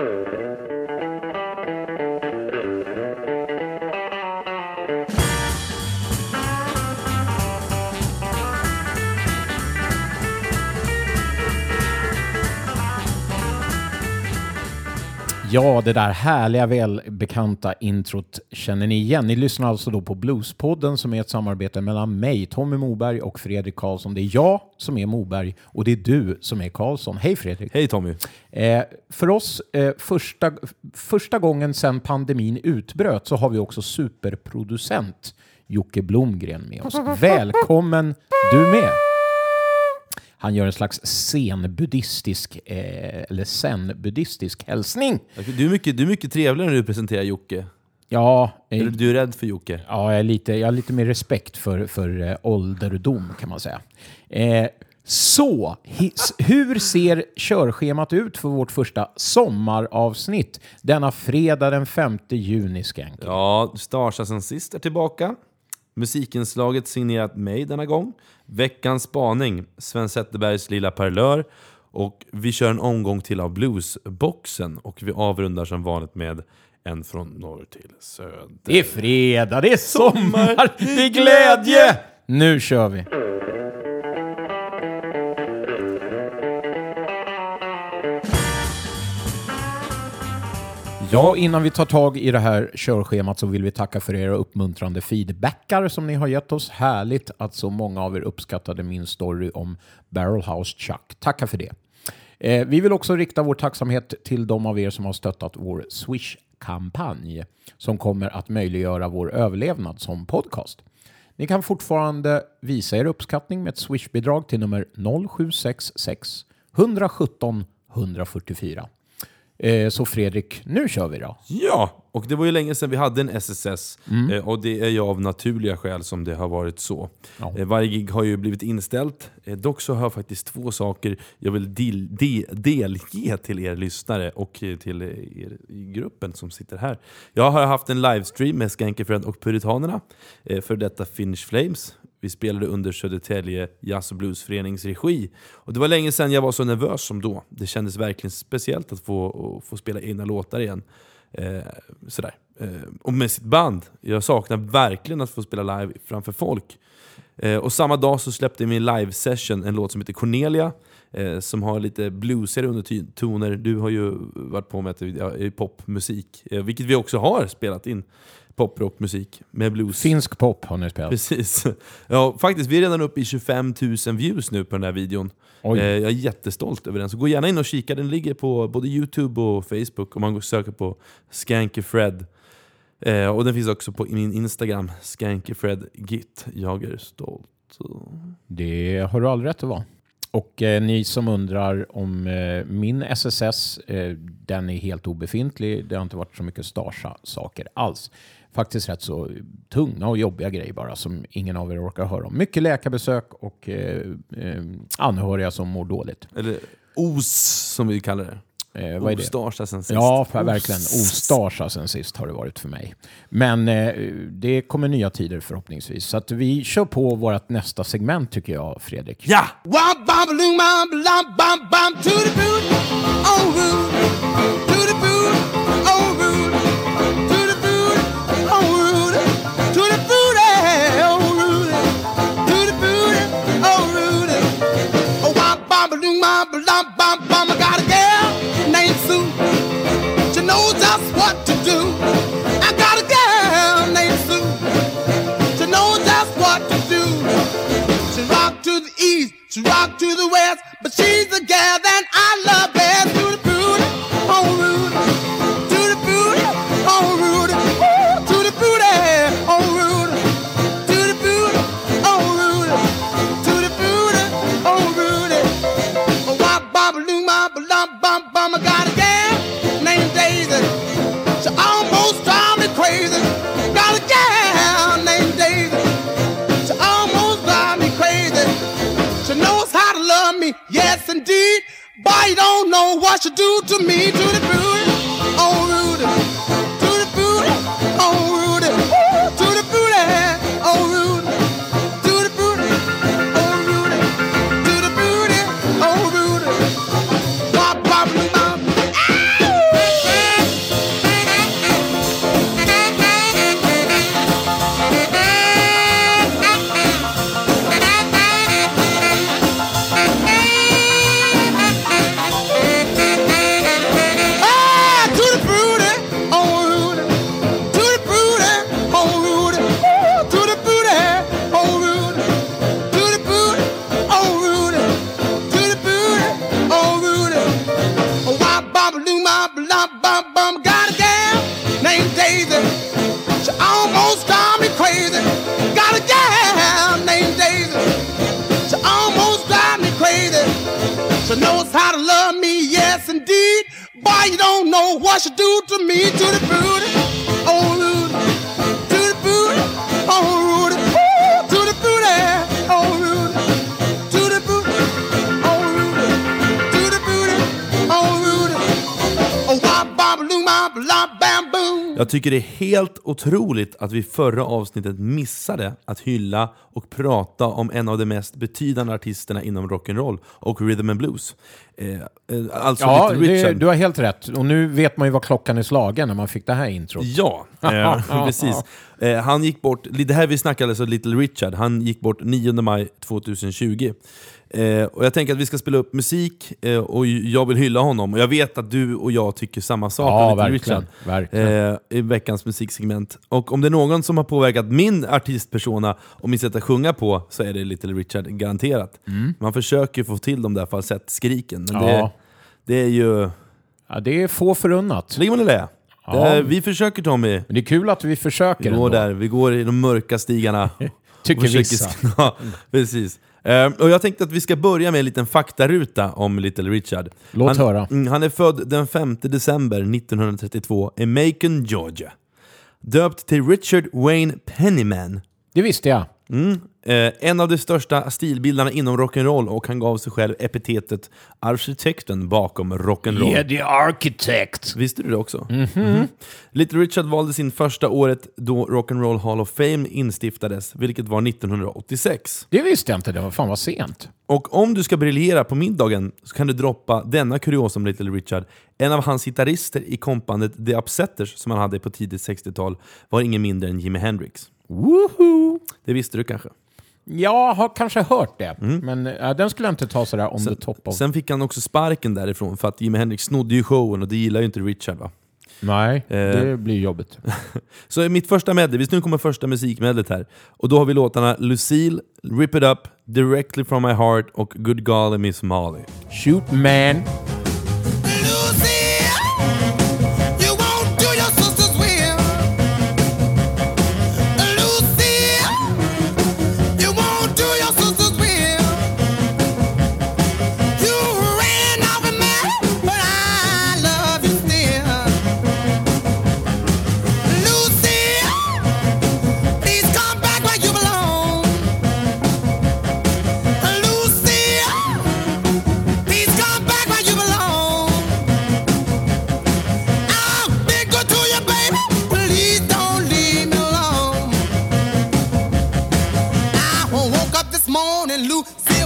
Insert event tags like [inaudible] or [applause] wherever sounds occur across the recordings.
Oh. Ja, det där härliga, välbekanta introt känner ni igen. Ni lyssnar alltså då på Bluespodden som är ett samarbete mellan mig, Tommy Moberg och Fredrik Karlsson. Det är jag som är Moberg och det är du som är Karlsson. Hej Fredrik! Hej Tommy! Eh, för oss, eh, första, första gången sedan pandemin utbröt så har vi också superproducent Jocke Blomgren med oss. [laughs] Välkommen du med! Han gör en slags zen-buddhistisk, eh, eller zen-buddhistisk hälsning. Du är, mycket, du är mycket trevligare när du presenterar Jocke. Ja, Är du, du är rädd för Jocke? ja jag, är lite, jag har lite mer respekt för, för eh, ålderdom kan man säga. Eh, så, his, hur ser körschemat ut för vårt första sommaravsnitt denna fredag den 5 juni, Skank? Ja, Starsa sen sist är tillbaka. Musikinslaget signerat mig denna gång. Veckans spaning, Sven Zetterbergs Lilla Parlör. Och vi kör en omgång till av Bluesboxen och vi avrundar som vanligt med en från norr till söder. Det är fredag, det är sommar, det är glädje! Nu kör vi! Ja, innan vi tar tag i det här körschemat så vill vi tacka för era uppmuntrande feedbackar som ni har gett oss. Härligt att så många av er uppskattade min story om Barrelhouse Chuck. Tacka för det. Eh, vi vill också rikta vår tacksamhet till de av er som har stöttat vår Swish-kampanj som kommer att möjliggöra vår överlevnad som podcast. Ni kan fortfarande visa er uppskattning med ett Swish-bidrag till nummer 0766 117 144. Eh, så Fredrik, nu kör vi då. Ja, och det var ju länge sedan vi hade en SSS eh, och det är ju av naturliga skäl som det har varit så. Ja. Eh, varje gig har ju blivit inställt. Dock så har jag faktiskt två saker jag vill del, de, delge till er lyssnare och till er i gruppen som sitter här. Jag har haft en livestream med Skankefriend och Puritanerna för detta Finnish Flames. Vi spelade under Södertälje Jazz och Bluesförenings regi. Och det var länge sedan jag var så nervös som då. Det kändes verkligen speciellt att få, få spela egna låtar igen. Eh, sådär. Eh, och med sitt band. Jag saknar verkligen att få spela live framför folk. Eh, och samma dag så släppte min live-session en låt som heter Cornelia. Eh, som har lite bluesigare undertoner. Du har ju varit på med att det är popmusik. Eh, vilket vi också har spelat in. Poprockmusik med blues. Finsk pop har ni spelat. Precis. Ja, faktiskt, vi är redan uppe i 25 000 views nu på den här videon. Eh, jag är jättestolt över den. Så gå gärna in och kika, den ligger på både Youtube och Facebook om man söker på Skankyfred. Eh, och den finns också på min Instagram, Skankyfredgit. Jag är stolt. Det har du all rätt att vara. Och eh, ni som undrar om eh, min SSS, eh, den är helt obefintlig. Det har inte varit så mycket Starsa-saker alls. Faktiskt rätt så tunga och jobbiga grejer bara som ingen av er orkar höra om. Mycket läkarbesök och eh, eh, anhöriga som mår dåligt. Eller OS som vi kallar det. Eh, vad? Ostarsa sen sist. Ja, verkligen. Ostarsa sen sist har det varit för mig. Men eh, det kommer nya tider förhoppningsvis. Så att vi kör på vårt nästa segment tycker jag, Fredrik. Ja! She rock to the west, but she's the gal that I love best. Tycker det är helt otroligt att vi förra avsnittet missade att hylla och prata om en av de mest betydande artisterna inom rock'n'roll och rhythm and blues. Eh, eh, alltså Ja, Little det, du har helt rätt. Och nu vet man ju vad klockan är slagen när man fick det här introt. Ja, [laughs] eh, [laughs] precis. Eh, han gick bort, det här vi snackade alltså Little Richard, han gick bort 9 maj 2020. Eh, och jag tänker att vi ska spela upp musik eh, och jag vill hylla honom. Och jag vet att du och jag tycker samma sak Ja, om Little verkligen, Richard. verkligen. Eh, I veckans musiksegment. Och om det är någon som har påverkat min artistpersona och mitt sätt att sjunga på så är det Little Richard, garanterat. Man försöker få till de där falsettskriken, men det, Mm. Ja. det är ju... Ja, det är få förunnat. Ligger man i det? Ja. är, vi försöker Tommy. Men det är kul att vi Vi försöker går ändå. där, vi går i de mörka stigarna. [laughs] Tycker vissa. [laughs] Ja, precis. Eh, och jag tänkte att vi ska börja med en liten faktaruta om Little Richard. Låt han, höra. Mm, han är född den 5 december 1932 i Macon, Georgia. Döpt till Richard Wayne Pennyman. Det visste jag. Mm. Eh, en av de största stilbildarna inom rock'n'roll och han gav sig själv epitetet arkitekten bakom rock'n'roll. the architect. Visste du det också? Mhm. Mhm. Little Richard valde sin första året då Rock'n'Roll Hall of Fame instiftades, vilket var 1986. Det visste jag inte. Det var fan vad sent. Och om du ska briljera på middagen så kan du droppa denna kurios om Little Richard. En av hans gitarrister i kompandet The Upsetters som han hade på tidigt 60-tal var ingen mindre än Jimi Hendrix. Woohoo! Det visste du kanske? Jag har kanske hört det, men äh, den skulle jag inte ta sådär on the top of. Sen fick han också sparken därifrån för att Jimi Hendrix snodde ju showen och det gillar ju inte Richard va? Nej, Eh. det blir jobbigt. [laughs] Så mitt första medley, visst nu kommer första musikmedlet här. Och då har vi låtarna Lucille, Rip It Up, Directly From My Heart och Good Golly Miss Molly. Shoot man.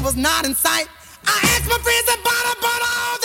Was not in sight. I asked my friends about her, but all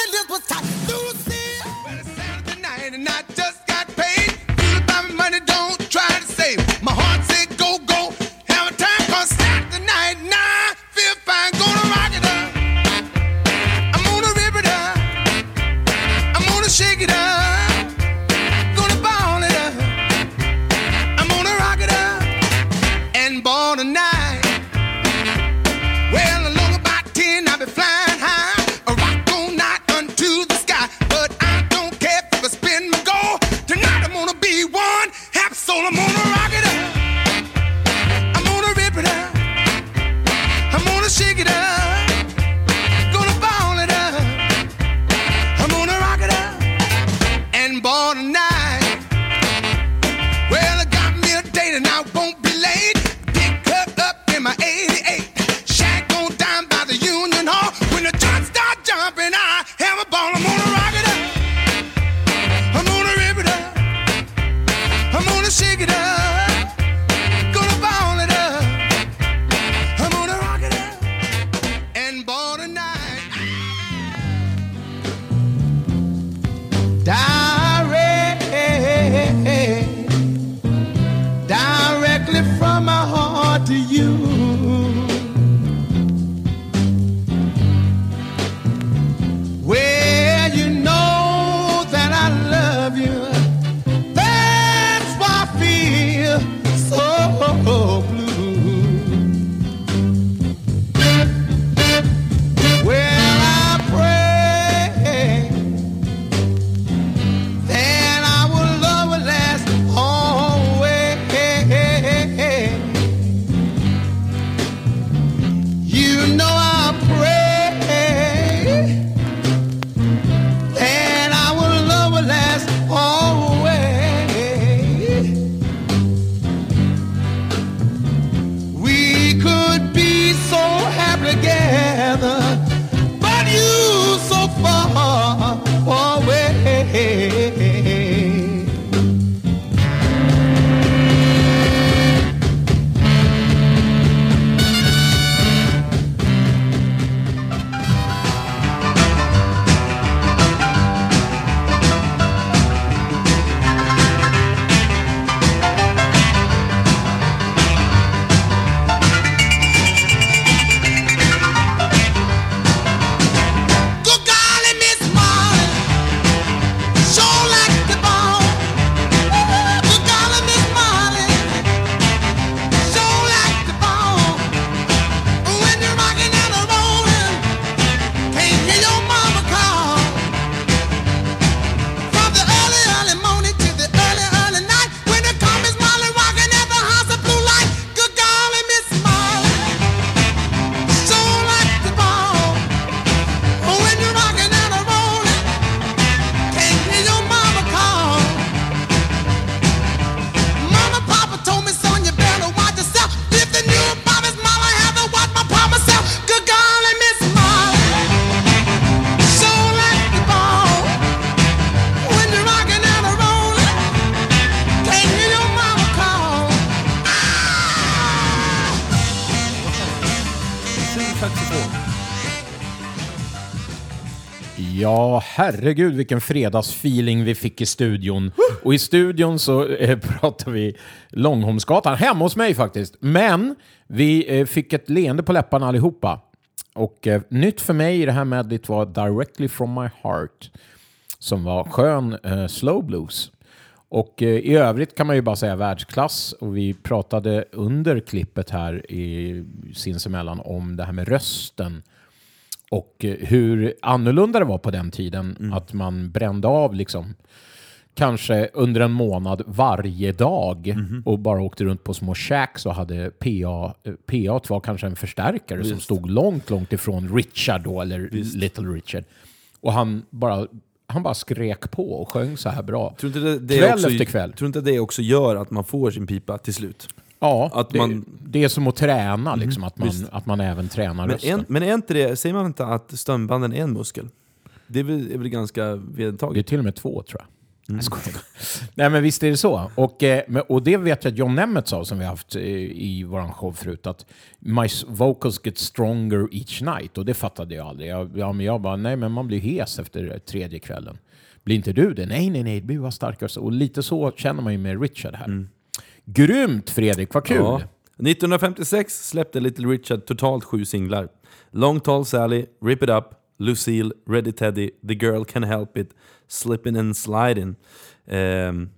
herregud vilken fredagsfeeling vi fick i studion. Och i studion så eh, [laughs] pratar vi Långholmsgatan, hemma hos mig faktiskt. Men vi eh, fick ett leende på läpparna allihopa. Och eh, nytt för mig i det här medlet var Directly from my heart, som var skön eh, slow blues. Och eh, i övrigt kan man ju bara säga världsklass. Och vi pratade under klippet här i, sinsemellan om det här med rösten. Och eh, hur annorlunda det var på den tiden. Att man brände av liksom kanske under en månad varje dag och bara åkte runt på små shacks och hade PA. PA var kanske en förstärkare som Visst. stod långt, långt ifrån Richard då, eller Little Richard. Och han bara, han bara skrek på och sjöng så här bra. Tror inte det, det Kväll också, efter kväll. Tror inte det också gör att man får sin pipa till slut? Ja, Att det, man- det är som att träna, liksom, att, man, visst. att man även tränar Men, rösten. en, men är inte det, säger man inte att stämbanden är en muskel? Det är väl, är väl ganska Det är vedertaget? till och med två, tror jag. Mm. Nej, men visst är det så. Och, eh, och det vet jag att John Nemeth sa, som vi haft eh, i vår show förut, att my vocals get stronger each night. Och det fattade jag aldrig. Jag, ja, men jag bara, nej men man blir hes efter eh, tredje kvällen. Blir inte du det? Nej, nej, nej, det blir bara starkare. Och lite så känner man ju med Richard här. Grymt Fredrik, vad kul! Ja. 1956 släppte Little Richard totalt sju singlar. Long Tall Sally, Rip It Up, Lucille, Ready Teddy, The Girl Can Help It, Slippin' and Slidin'. Ehm,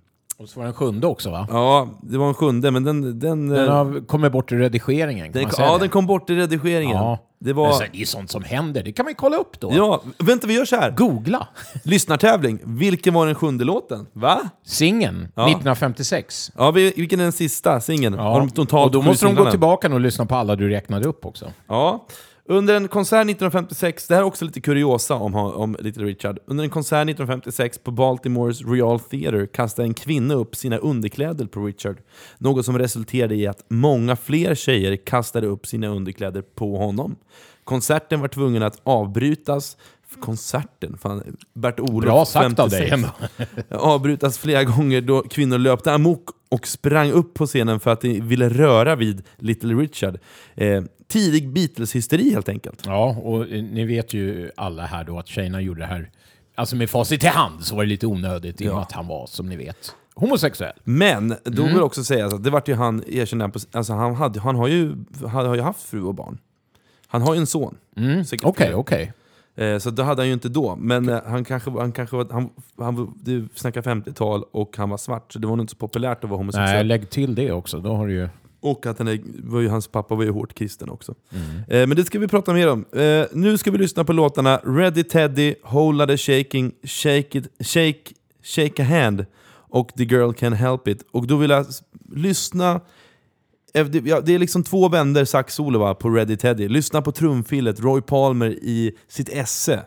och så var den sjunde också va? ja, det var en sjunde, men den... Den, Den eh, har kommit bort i redigeringen, kan den, man säga ja, det? den kom bort i redigeringen. Ja. Det var... så- Det är sånt som händer, det kan man ju kolla upp då. Ja, vänta vi gör så här. Googla! Lyssnartävling. Vilken var den sjunde låten? Va? Singeln, Ja. 1956. Ja, vi- vilken är den sista singeln? Har de totalt och då måste de gå tillbaka och lyssna på alla du räknade upp också. Ja. Under en konsert 1956, det här är också lite kuriosa om, om Little Richard. Under en konsert 1956 på Baltimores Royal Theatre kastade en kvinna upp sina underkläder på Richard. Något som resulterade i att många fler tjejer kastade upp sina underkläder på honom. Konserten var tvungen att avbrytas. Konserten? Fan, Bert-Olof Bra sagt av dig 56. [laughs] avbrytas flera gånger då kvinnor löpte amok och sprang upp på scenen för att de ville röra vid Little Richard. Eh, tidig Beatles-hysteri helt enkelt. Ja, och eh, ni vet ju alla här då att tjejerna gjorde det här, alltså med facit i hand så var det lite onödigt i och med att han var, som ni vet, homosexuell. Men då Mm. vill också säga att det vart ju han erkänd, på, alltså han, hade, han har, ju, han har ju haft fru och barn. Han har ju en son. Mm. Okej, okej. Eh, så det hade han ju inte då. Men eh, han kanske, han kanske var, han, han, du snackar 50-tal och han var svart, så det var nog inte så populärt att vara homosexuell. Nej, lägg till det också, då har du ju... Och att han är, var ju, hans pappa var ju hårt kristen också. Mm. Eh, men det ska vi prata mer om. Eh, nu ska vi lyssna på låtarna Ready Teddy, Whole Lotta Shaking, Shake, it, shake, shake a Hand och The Girl Can Help It. Och då vill jag lyssna... eh, det- är liksom två vänder saxsolo va, på Ready Teddy. Lyssna på trumfilet, Roy Palmer i sitt esse.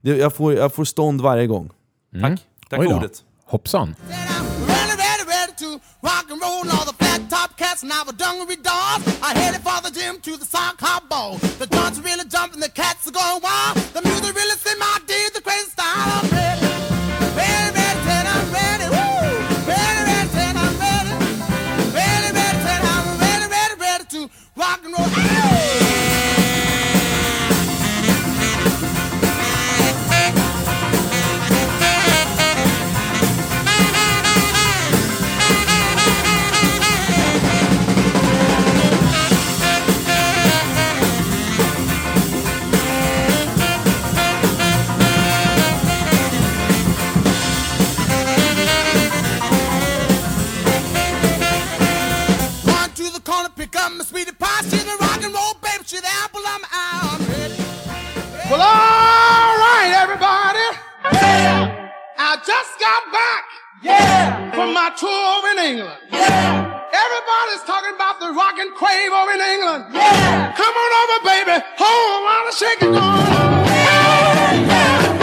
Jag, får, jag får stånd varje gång. Tack. Tack Mm. Oj för ordet. Hoppsan. Pick up my sweetie pie. She's a rock and roll baby. She's the apple of my eye. Well, all right, everybody. Yeah. I just got back. Yeah. From my tour in England. Yeah. Everybody's talking about the rock and crave over in England. Yeah. Come on over, baby. Hold on, and shake it on. Come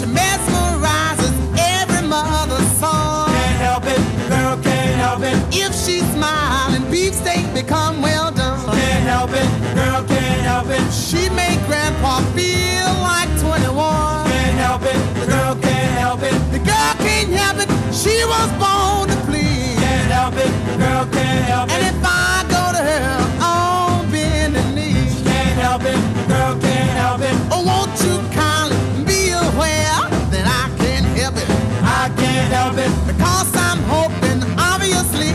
can't help it. It mesmerizes every mother's son. Can't help it, girl can't help it. If she smile and beefsteak become well done. Can't help it, girl can't help it. She make grandpa feel like 21. Can't help it, the girl can't help it. The girl can't help it. She was born to please. Can't help it, the girl can't help it. And if I go to her on bending knee, Can't help it, the girl can't help it. oh, won't can't help it. Because I'm hoping, obviously,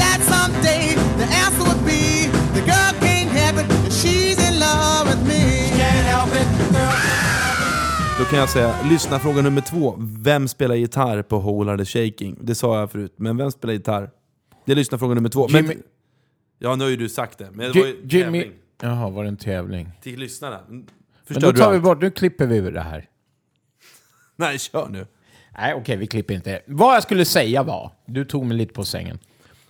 that someday the answer would be the girl can't help it. She's in love with me. Can't help it, the girl Då kan jag säga, lyssna fråga nummer två. Vem spelar gitarr på Whole Lotta Shaking? Det sa jag förut, men vem spelar gitarr? Det är lyssna fråga nummer två. Jimmy- Men, ja, nu har ju du sagt det. Men det var ju Ji- Jimmy... tävling Jaha, var det en tävling? till lyssnarna. Men Förstör då du tar vi allt? bort, nu klipper vi det här. [laughs] Nej, kör nu. Nej, okej, vi klipper inte. Vad jag skulle säga var, du tog mig lite på sängen,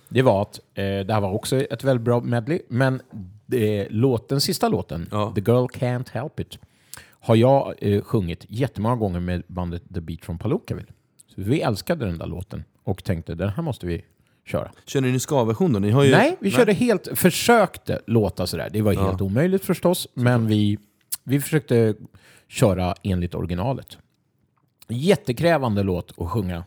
det var att eh, det här var också ett väldigt bra medley, men det, låt, den sista låten, Ja. The Girl Can't Help It, har jag eh, sjungit jättemånga gånger med bandet The Beat from Palookaville. Så vi älskade den där låten och tänkte den här måste vi köra. Kör ni ska-version då? Ni har ju... Nej, vi körde helt, försökte låta sådär. Det var Ja. helt omöjligt förstås, men vi, vi försökte köra enligt originalet. Jättekrävande låt att sjunga.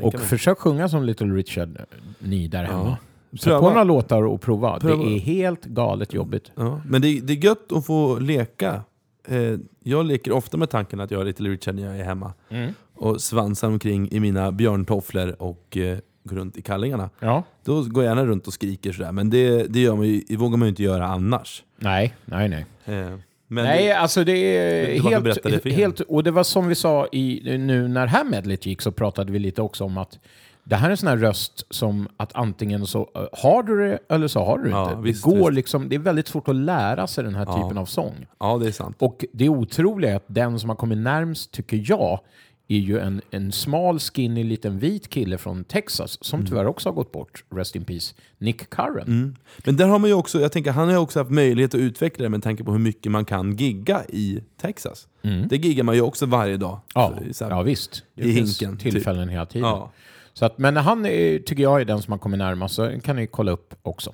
Och mig. försök sjunga som Little Richard, ni där hemma. Sätt Pröva. på några låtar och prova. Pröva. Det är helt galet jobbigt. Ja, men det, det är gött att få leka. Eh, jag leker ofta med tanken att jag är Little Richard när jag är hemma. Mm. Och svansar omkring i mina björntofflor och eh, går runt i kallingarna. Ja. Då går jag gärna runt och skriker sådär, men det, det, gör man ju, det vågar man ju inte göra annars. Nej, nej, nej. Eh, men nej, det, alltså det är berätta det helt, helt... Och det var som vi sa i, nu när här medlet gick så pratade vi lite också om att det här är en sån här röst som att antingen så eh, har du det eller så har du det Ja, inte. visst, det, går visst. liksom, det är väldigt svårt att lära sig den här Ja. typen av sång. ja, det är sant. Och det otroliga är att den som har kommit närmst, tycker jag, är ju en, en smal, skinny, liten vit kille från Texas som Mm. tyvärr också har gått bort, rest in peace, Nick Curran. Mm. Men där har man ju också, jag tänker, han har ju också haft möjlighet att utveckla det med tanke på hur mycket man kan gigga i Texas. Det giggar man ju också varje dag. Ja, Så- här- ja, visst. Det i finns hinken, typ. tillfällen hela tiden. Ja. Så att, men han är, tycker jag är den som har kommit närmast, så kan ni kolla upp också.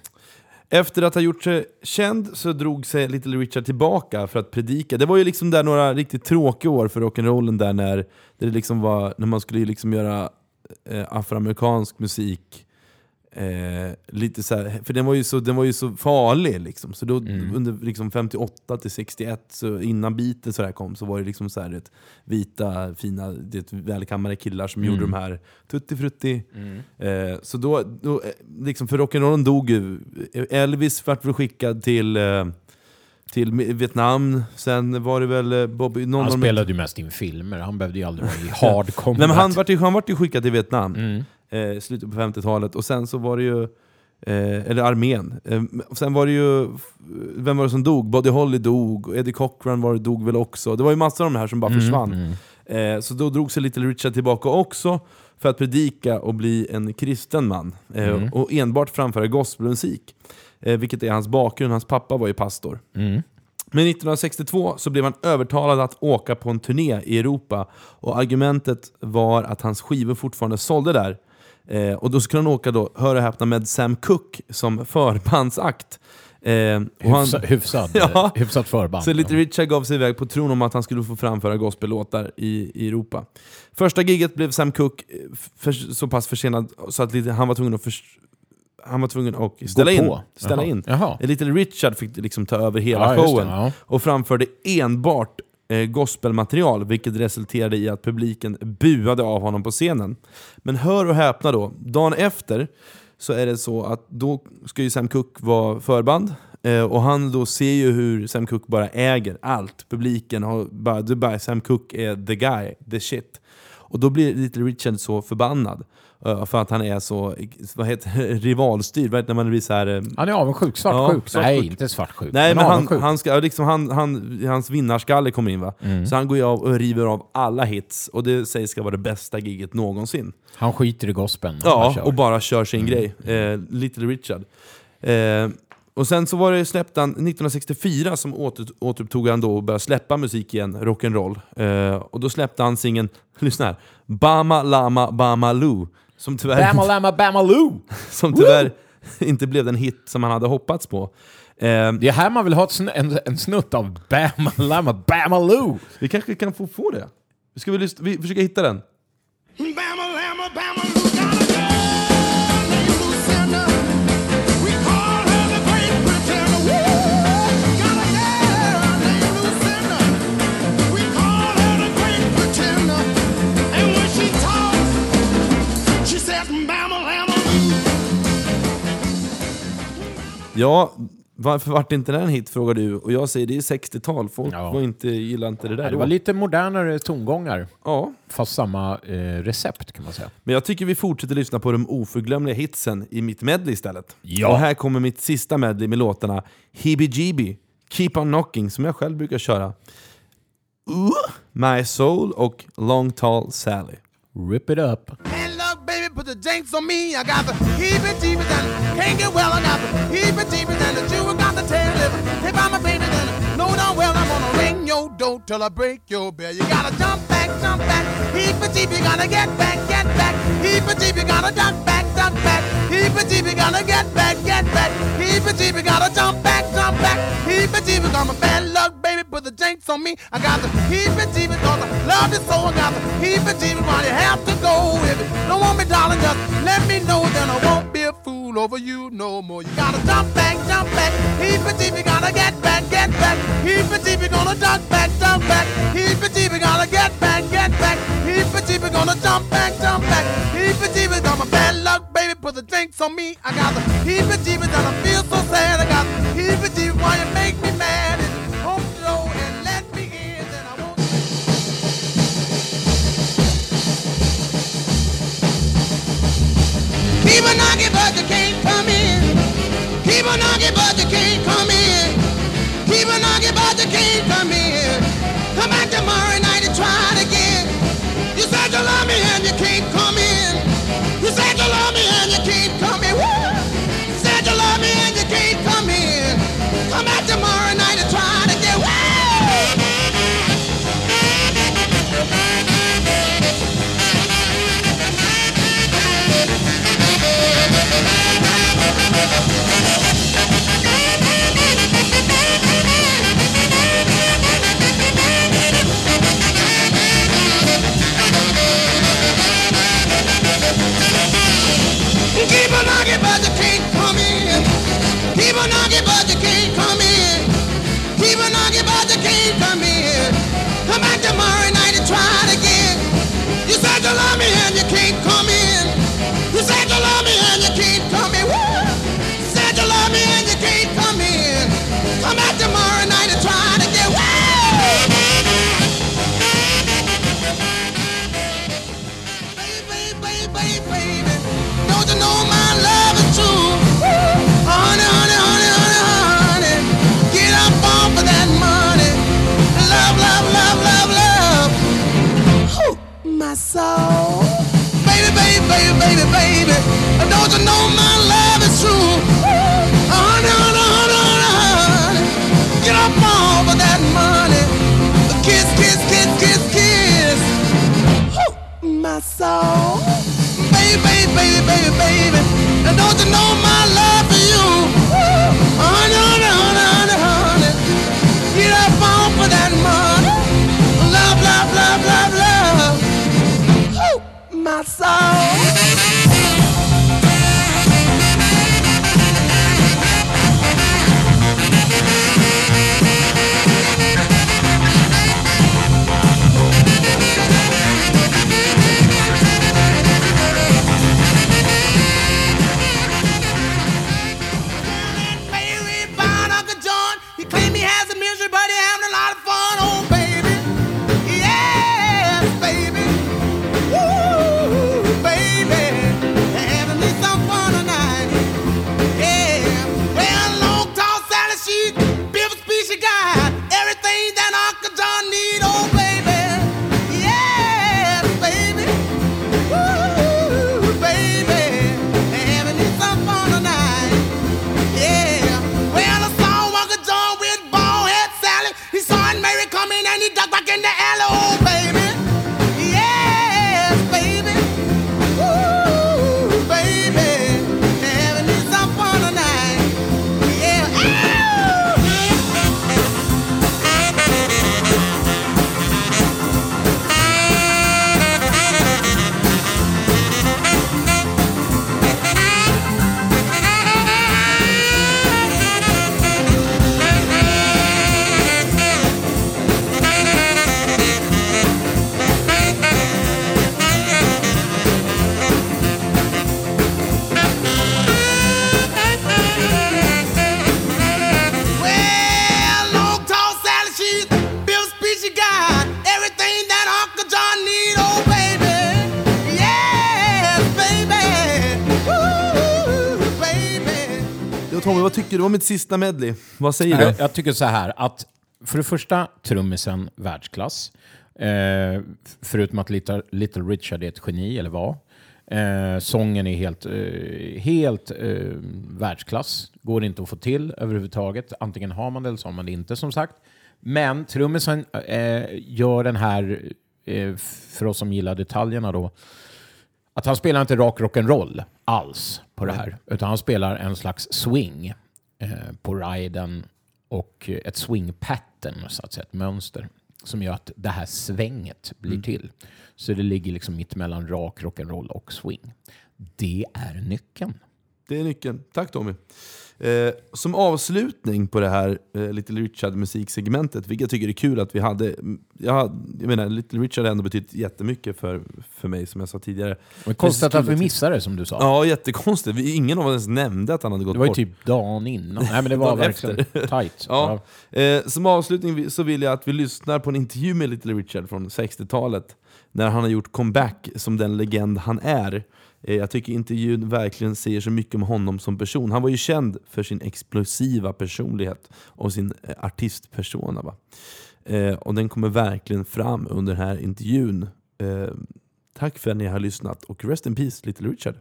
Efter att ha gjort sig känd så drog sig Little Richard tillbaka för att predika. Det var ju liksom där några riktigt tråkiga år för rock'n'rollen där när, där det liksom var, när man skulle liksom göra eh, afroamerikansk musik Eh, lite så här, för den var, ju så, den var ju så farlig liksom. Så då, under liksom 58 till 61, så innan Beatles så här kom, så var det liksom så här, ett vita, fina, det välkammade killar som gjorde de här Tutti Frutti. Eh, så då, då, eh, liksom för rock'n'rollen dog ju. Elvis vart väl skickad till, eh, till Vietnam, sen var det väl eh, Bobby... Någon Han spelade ju mest in filmer, han behövde ju aldrig vara i [laughs] hard combat. Nej, men han vart ju, han vart ju skickad till Vietnam, Mm. Eh, slutet på 50-talet, och sen så var det ju Eh, eller armén. Eh, sen var det ju, vem var det som dog? Buddy Holly dog, Eddie Cochran var det, dog väl också. Det var ju massor av de här som bara Mm, försvann. Eh, så då drog sig Little Richard tillbaka också för att predika och bli en kristen man. Eh, Mm. Och enbart framföra gospelmusik. Eh, vilket är hans bakgrund, hans pappa var ju pastor. Mm. Men 1962 så blev han övertalad att åka på en turné i Europa och argumentet var att hans skivor fortfarande sålde där. Eh, och då skulle han åka då, hör och häpna, med Sam Cooke som förbandsakt. Eh, och han, Hyfsa, hyfsad, [laughs] Ja. hyfsat förband. så Little Richard gav sig iväg på tron om att han skulle få framföra gospellåtar i, i Europa. Första giget blev Sam Cooke eh, för, så pass försenad så att han var tvungen att förs- han var tvungen att ställa Gå in. på. Ställa Jaha. in. Jaha. Little Richard fick liksom ta över hela Ja, showen ja. och framförde enbart eh, Eh, gospelmaterial, vilket resulterade i att publiken buade av honom på scenen. Men hör och häpna då, dagen efter så är det så att då ska ju Sam Cooke vara förband, eh, och han då ser ju hur Sam Cooke bara äger allt. Publiken har bara, Dubai, Sam Cooke är the guy, the shit. Och då blir Little Richard så förbannad eh, För att han är så, vad heter [laughs] rivalstyrd. Vad när man blir så här... eh, Han är avundsjuk. Svartsjuk. Ja, svartsjuk. Nej, inte svartsjuk. Nej men han, han ska, liksom, han, han, hans vinnarskalle kommer in va? Mm. Så han går av och river av alla hits, och det sägs ska vara det bästa giget någonsin. Han skiter i gospeln. och bara Ja, kör. och bara kör sin grej. Eh, Little Richard. Eh, och sen så var det släppt han 1964 som åter, återupptog han då och började släppa musik igen, rock'n'roll. Eh, och då släppte han singeln, [laughs] lyssna här, Bama Lama Bama Lou. Som tyvärr, Bama Lama Bamaloo! [laughs] som tyvärr inte blev den hit som han hade hoppats på. Eh, Det är här man vill ha ett sn en, en snutt av Bama Lama Bamaloo! vi kanske kan få, få det? Ska vi, lyssna, vi försöka hitta den? Bama, llama, bama, Ja, varför vart inte den en hit frågar du? Och jag säger det är 60-tal, folk Ja. var inte, gillar inte det där Det då. var lite modernare tongångar, Ja, fast samma eh, recept kan man säga. men jag tycker vi fortsätter lyssna på de oförglömliga hitsen i mitt medley istället. Ja. Och här kommer mitt sista medley med låtarna Hibby Jeeby, Keep On Knocking, som jag själv brukar köra. Uh, My Soul och Long Tall Sally. Rip it up. And put the jinx on me. I got the heebie jeebies and can't get well. I got the heebie jeebies and the Jew got the tail liver. I'm a baby, then know darn well I'm gonna ring your door till I break your bell. You gotta jump back, jump back. Heebie jeebie, gotta get back, get back. Heebie jeebie, gotta duck back, duck back. Heebie jeebie, gotta get back, get back. Heebie jeebie, gotta jump back, jump back. Heebie jeebie, got my bad luck, baby, put the jinx on me. I got the heebie jeebie, cause I love it so. I got the heebie jeebie, why you have to go if it don't want me, darling, just let me know, then I won't be a fool over you no more. You gotta jump back, jump back. Heebie jeebie, gotta get back, get back. Heebie jeebie, gonna duck back, duck back. Heebie jeebie, gotta get back, get back. Heebie jeebie, gonna jump back, jump back. Heebie jeebie, got my bad luck, baby, put the jinx on me. I got the heebie jeebie, and I feel so sad. I got the heebie jeebie, why you make me mad? If Keep a knocking, but you can't come in. Keep a knocking, but you can't come in. Keep a knocking, but you can't come in. Come back tomorrow night and try it again. You said you love me and you Keep on knocking, but you can't come in. Keep on knocking, but baby, baby. And don't you know my love Du om mitt sista medley? Vad säger du? jag tycker så här att för det första, trummisen världsklass. Eh, förutom att Little, Little Richard är ett geni, eller var. Eh, sången är helt, eh, helt eh, världsklass. Går inte att få till överhuvudtaget. Antingen har man det eller så har man det inte, som sagt. Men trummisen eh, gör den här, eh, för oss som gillar detaljerna då, att han spelar inte rak rock'n'roll alls på det här. Utan han spelar en slags swing på riden och ett swing pattern, så att säga, ett mönster som gör att det här svänget blir till. Så det ligger liksom mitt mellan rak rock'n'roll och swing. Det är nyckeln. Det är nyckeln. Tack Tommy. Eh, som avslutning på det här eh, Little Richard-musiksegmentet, vilket jag tycker är kul att vi hade. Jag, jag menar, Little Richard har ändå betytt jättemycket för, för mig, som jag sa tidigare. Men konstigt att vi missade det, som du sa. Ja, jättekonstigt. Vi, ingen av oss ens nämnde att han hade gått det var ju bort. typ dagen innan. Nej, men det [laughs] var verkligen [laughs] tight. Ja. Eh, som avslutning så vill jag att vi lyssnar på en intervju med Little Richard från 60-talet. När han har gjort comeback som den legend han är. Eh, jag tycker intervjun verkligen säger så mycket om honom som person. Han var ju känd för sin explosiva personlighet och sin eh, artistpersona. Va? Eh, och den kommer verkligen fram under den här intervjun. Tack för att ni har lyssnat och rest in peace Little Richard.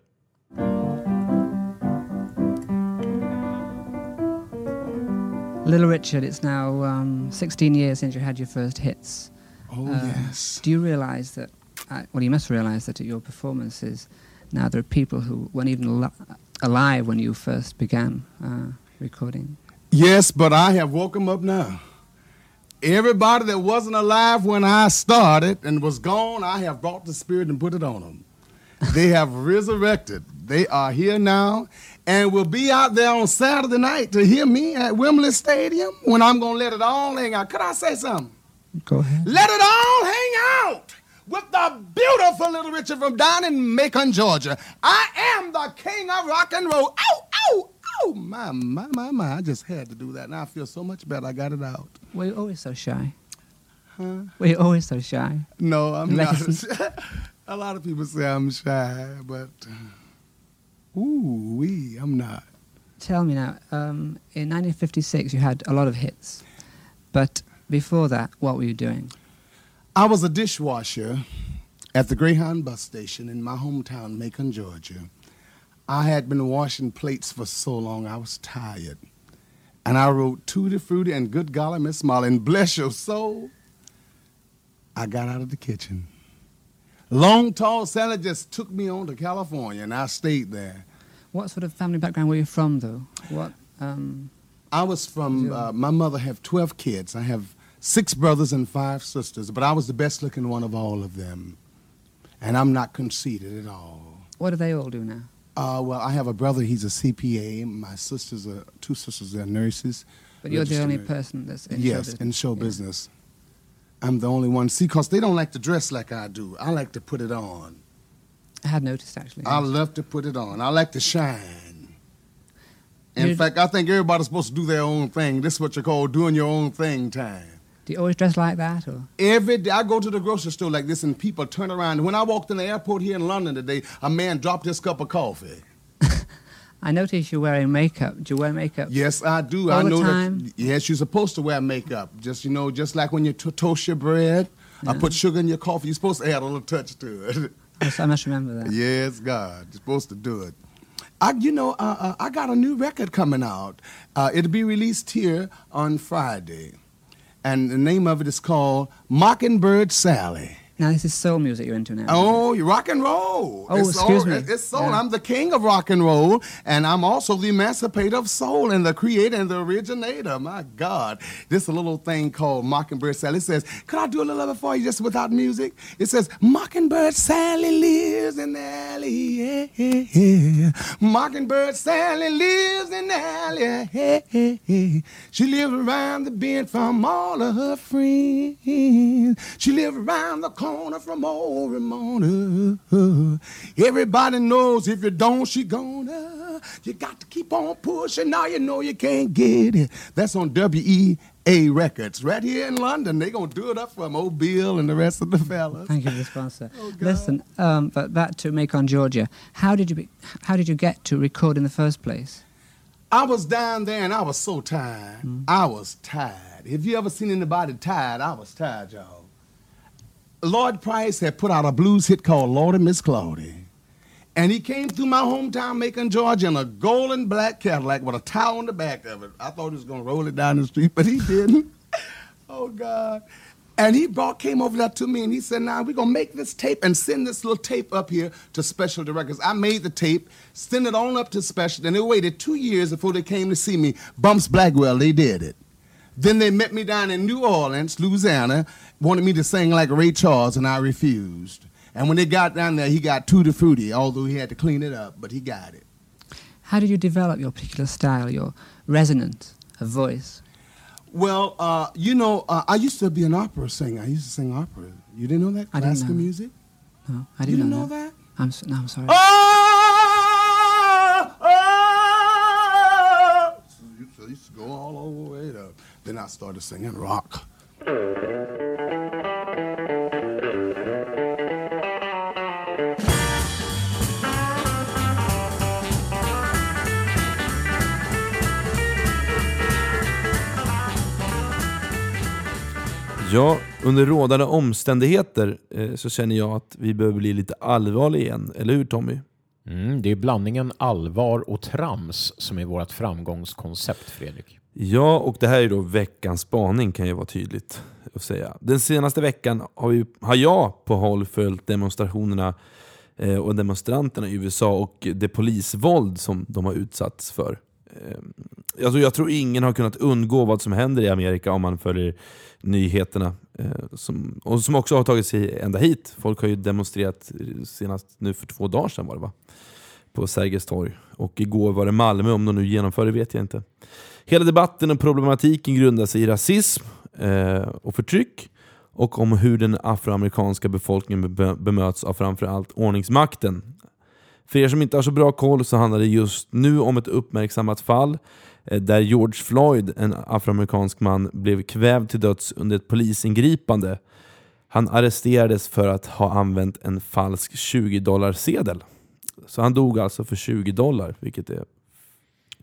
Little Richard, it's now um, 16 years since you had your first hits. Oh, Uh, yes. Do you realize that, uh, well, you must realize that at your performances, now there are people who weren't even al- alive when you first began uh, recording. Yes, but I have woke them up now. Everybody that wasn't alive when I started and was gone, I have brought the spirit and put it on them. They have resurrected. They are here now and will be out there on Saturday night to hear me at Wembley Stadium when I'm going to let it all hang out. Could I say something? Go ahead. Let it all hang out with the beautiful little Richard from down in Macon, Georgia. I am the king of rock and roll. Ow, ow, ow. My, my, my, my. I just had to do that. Now I feel so much better. I got it out. Well, you're always so shy? Huh? Were you're always so shy? No, I'm not. [laughs] A lot of people say I'm shy, but ooh, wee, I'm not. Tell me now, um, in 1956 you had a lot of hits, but before that, what were you doing? I was a dishwasher at the Greyhound bus station in my hometown, Macon, Georgia. I had been washing plates for so long I was tired. And I wrote Tutti Frutti and Good Golly Miss Molly and bless your soul. I got out of the kitchen. Long Tall Sally just took me on to California and I stayed there. What sort of family background were you from, though? What? Um, I was from, uh, my mother have 12 kids. I have six brothers and five sisters, but I was the best looking one of all of them. And I'm not conceited at all. what do they all do now? Uh, well, I have a brother, he's a CPA. My sisters are, two sisters are nurses. But you're the only person that's in show yes, business. in show Yeah. business. I'm the only one. See, because they don't like to dress like I do. I like to put it on. I had noticed actually. I love to put it on. I like to shine. In You- fact, I think everybody's supposed to do their own thing. This is what you call doing your own thing time. Do you always dress like that, or Every day I go to the grocery store like this and people turn around. When I walked in the airport here in London today, a man dropped his cup of coffee. [laughs] I notice you're wearing makeup. Do you wear makeup? Yes, I do. All I know that. Yes, you're supposed to wear makeup. Just you know, just like when you to toast your bread, I put sugar in your coffee. You're supposed to add a little touch to it. Yes, I must remember that. yes, God, you're supposed to do it. I, you know, uh, uh, I got a new record coming out. Uh, it'll be released here on Friday, and the name of it is called Mockingbird Sally. Now this is soul music you're into now. Oh, you rock and roll. Oh, it's excuse soul, me. It's soul. Yeah. I'm the king of rock and roll, and I'm also the emancipator of soul and the creator and the originator. My God. This little thing called Mockingbird Sally. It says, could I do a little of it for you just without music? It says, Mockingbird Sally lives in the alley. Yeah, yeah, yeah. Mockingbird Sally lives in the alley. Yeah, yeah, yeah. She lives around the bend from all of her friends. She lives around the corner from old Ramona. Everybody knows if you don't, she gonna. You got to keep on pushing. Now you know you can't get it. That's on WEA Records right here in London. They gonna do it up for Old Bill and the rest of the fellas. Thank you for the sponsor. [laughs] Oh, Listen, um, but back to Macon, Georgia. How did you be, how did you get to record in the first place? I was down there and I was so tired. I was tired. If you ever seen anybody tired, I was tired, y'all. Lloyd Price had put out a blues hit called Lord and Miss Claudie. And he came through my hometown, Macon, Georgia, in a golden black Cadillac with a towel on the back of it. I thought he was going to roll it down the street, but he didn't. [laughs] oh, God. And he brought, came over there to me and he said, now we're going to make this tape and send this little tape up here to Specialty Records. I made the tape, sent it on up to Specialty, and they waited two years before they came to see me. Bumps Blackwell, they did it. Then they met me down in New Orleans, Louisiana, wanted me to sing like Ray Charles, and I refused. And when they got down there, he got tutti frutti, although he had to clean it up, but he got it. How did you develop your particular style, your resonance of voice? Well, uh, you know, uh, I used to be an opera singer. I used to sing opera. You didn't know that? I didn't Classical know. music? No, I didn't didn't know, know that. that? I'm s no, I'm sorry. Oh, oh. So you- so I used to go all over the way up. Then I started singing rock. Ja, under rådande omständigheter eh, så känner jag att vi behöver bli lite allvarliga igen. Eller hur Tommy? Mm, det är blandningen allvar och trams som är vårt framgångskoncept, Fredrik. Ja, och det här är då veckans spaning kan ju vara tydligt att säga. Den senaste veckan har, vi, har jag på håll följt demonstrationerna eh, och demonstranterna i USA och det polisvåld som de har utsatts för. Ehm, alltså jag tror ingen har kunnat undgå vad som händer i Amerika om man följer nyheterna. Eh, som, och som också har tagit sig ända hit. Folk har ju demonstrerat senast nu för två dagar sedan var det va? På Sergels torg. Och igår var det Malmö, om de nu genomför det vet jag inte. Hela debatten och problematiken grundar sig i rasism eh, och förtryck och om hur den afroamerikanska befolkningen bemöts av framförallt ordningsmakten. För er som inte har så bra koll så handlar det just nu om ett uppmärksammat fall eh, där George Floyd, en afroamerikansk man, blev kvävd till döds under ett polisingripande. Han arresterades för att ha använt en falsk 20-dollarsedel. Så han dog alltså för 20 dollar, vilket är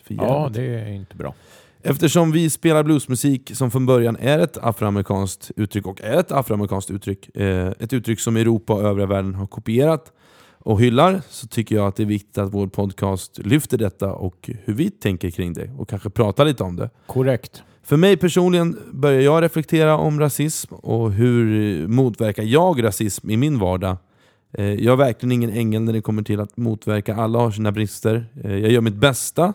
för Ja, det är inte bra. Eftersom vi spelar bluesmusik som från början är ett afroamerikanskt uttryck och är ett afroamerikanskt uttryck, eh, ett uttryck som Europa och övriga världen har kopierat och hyllar, så tycker jag att det är viktigt att vår podcast lyfter detta och hur vi tänker kring det och kanske pratar lite om det. Korrekt. För mig personligen börjar jag reflektera om rasism och hur motverkar jag rasism i min vardag. Eh, Jag är verkligen ingen ängel när det kommer till att motverka. Alla har sina brister. Eh, Jag gör mitt bästa.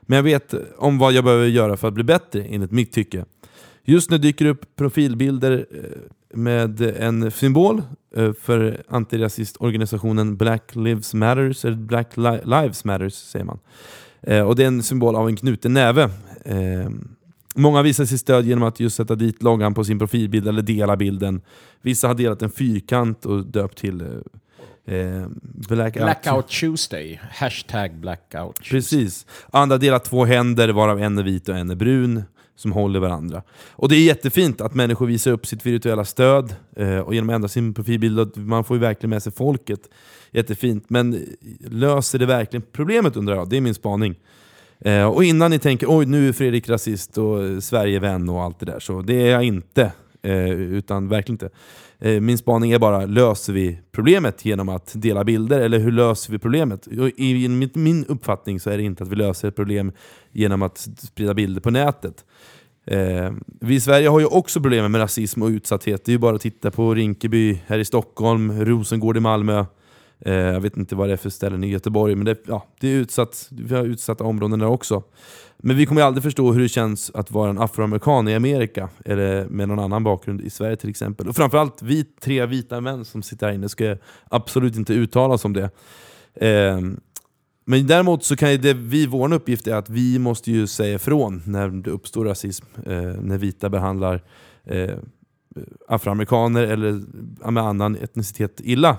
Men jag vet om vad jag behöver göra för att bli bättre, enligt mitt tycke. Just nu dyker det upp profilbilder eh, med en symbol eh, för antirasistorganisationen Black Lives Matters, eller Black Li- Lives Matters säger man. Eh, Och det är en symbol av en knuten näve. Många visar sitt stöd genom att just sätta dit loggan på sin profilbild eller dela bilden. Vissa har delat en fyrkant och döpt till eh, Blackout. Blackout Tuesday. Hashtag Blackout Tuesday. Precis. Andra delar två händer, varav en är vit och en är brun, som håller varandra. Och det är jättefint att människor visar upp sitt virtuella stöd eh, och genom att ändra sin profilbild. Man får ju verkligen med sig folket. Jättefint. Men löser det verkligen problemet undrar jag? Det är min spaning. Eh, och innan ni tänker oj nu är Fredrik rasist och Sverigevän och allt det där, så det är jag inte. Eh, utan verkligen inte. Eh, min spaning är bara, löser vi problemet genom att dela bilder? Eller hur löser vi problemet? I i min, min uppfattning så är det inte att vi löser ett problem genom att sprida bilder på nätet. Eh, vi i Sverige har ju också problem med rasism och utsatthet. Det är ju bara att titta på Rinkeby här i Stockholm, Rosengård i Malmö. Eh, jag vet inte vad det är för ställen i Göteborg, men det, ja, det är utsatt, vi har utsatta områden där också. Men vi kommer aldrig förstå hur det känns att vara en afroamerikan i Amerika, eller med någon annan bakgrund i Sverige till exempel. Och framförallt vi tre vita män som sitter här inne ska absolut inte uttala oss om det. Eh, men däremot så kan ju det vi, vår uppgift är att vi måste ju säga ifrån när det uppstår rasism, eh, när vita behandlar eh, afroamerikaner eller med annan etnicitet illa.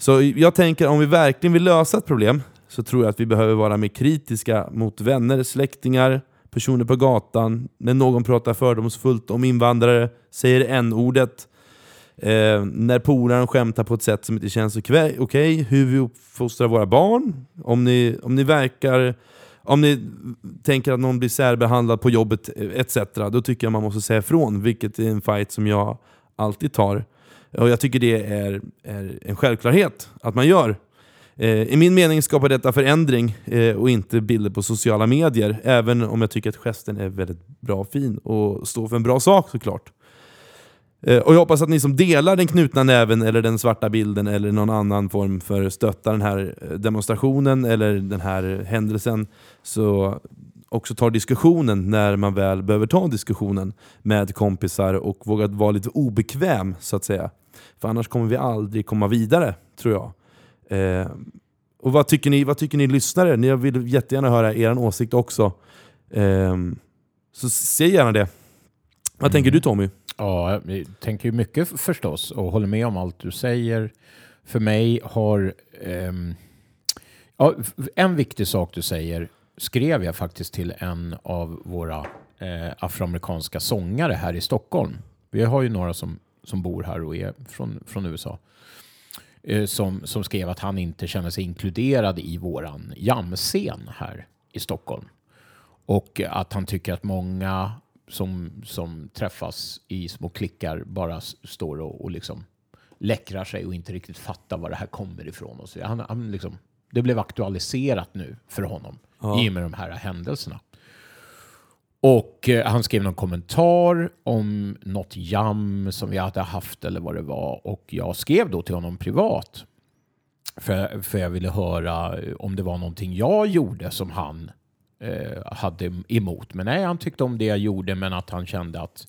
Så jag tänker om vi verkligen vill lösa ett problem så tror jag att vi behöver vara mer kritiska mot vänner, släktingar, personer på gatan, när någon pratar fördomsfullt om invandrare, säger n-ordet, Eh, när polaren skämtar på ett sätt som inte känns okej, okay, hur vi uppfostrar våra barn, om ni, om ni verkar om ni tänker att någon blir särbehandlad på jobbet etc. Då tycker jag man måste säga ifrån, vilket är en fight som jag alltid tar. Och Jag tycker det är, är en självklarhet att man gör. Eh, I min mening skapar detta förändring eh, och inte bilder på sociala medier, även om jag tycker att gesten är väldigt bra och fin och står för en bra sak såklart. Eh, Och jag hoppas att ni som delar den knutna näven eller den svarta bilden eller någon annan form för att stötta den här eh, demonstrationen eller den här händelsen så också tar diskussionen när man väl behöver ta diskussionen med kompisar och vågar vara lite obekväm så att säga. För annars kommer vi aldrig komma vidare, tror jag. Eh, och vad tycker ni, vad tycker ni lyssnare? Ni vill jättegärna höra er åsikt också. Eh, så säg gärna det. Vad tänker du Tommy? Ja, jag tänker ju mycket förstås och håller med om allt du säger. För mig har... ehm, ja, en viktig sak du säger skrev jag faktiskt till en av våra eh, afroamerikanska sångare här i Stockholm. Vi har ju några som, som bor här och är från, från USA. Eh, som, som skrev att han inte känner sig inkluderad i våran jamscen här i Stockholm. Och att han tycker att många som, som träffas i små klickar bara står och, och liksom läckrar sig och inte riktigt fattar var det här kommer ifrån. Och så. Han, han liksom, det blev aktualiserat nu för honom i och med de här händelserna. Och eh, han skrev någon kommentar om något jam som vi hade haft eller vad det var. Och jag skrev då till honom privat. För, för jag ville höra eh, om det var någonting jag gjorde som han eh, hade emot. Men nej, han tyckte om det jag gjorde men att han kände att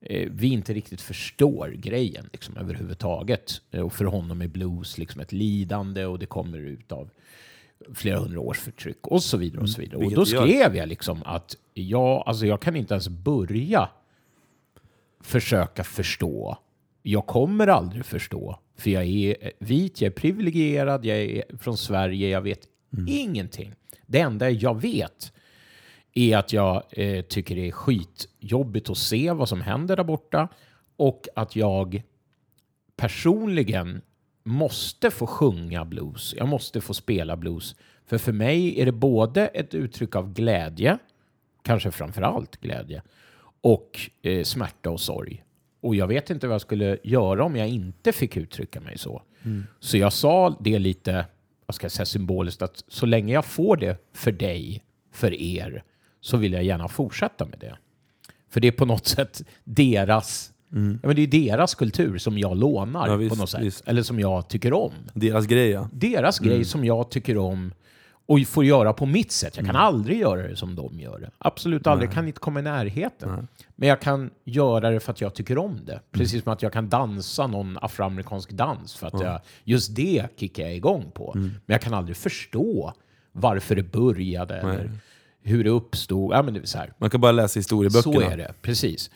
eh, vi inte riktigt förstår grejen liksom, överhuvudtaget. Eh, och för honom är blues liksom ett lidande och det kommer ut av flera hundra års förtryck och så vidare. och så vidare. Och då skrev jag liksom att jag, alltså jag kan inte ens börja försöka förstå. Jag kommer aldrig förstå, för jag är vit, jag är privilegierad, jag är från Sverige, jag vet ingenting. Det enda jag vet är att jag eh, tycker det är skitjobbigt att se vad som händer där borta och att jag personligen måste få sjunga blues. Jag måste få spela blues. För för mig är det både ett uttryck av glädje, kanske framför allt glädje, och eh, smärta och sorg. Och jag vet inte vad jag skulle göra om jag inte fick uttrycka mig så. Så jag sa det lite, vad ska jag säga, symboliskt, att så länge jag får det för dig, för er, så vill jag gärna fortsätta med det. För det är på något sätt deras, ja, men det är deras kultur som jag lånar Ja, visst, på något sätt. visst. Eller som jag tycker om. Deras grej ja. Deras grej som jag tycker om och får göra på mitt sätt. Jag kan aldrig göra det som de gör det. Absolut aldrig. Jag kan inte komma i närheten. Men jag kan göra det för att jag tycker om det. Precis som att jag kan dansa någon afroamerikansk dans för att jag, just det kickar jag igång på. Men jag kan aldrig förstå varför det började eller hur det uppstod. Ja, men det är så här. Man kan bara läsa historieböckerna. Så är det, precis.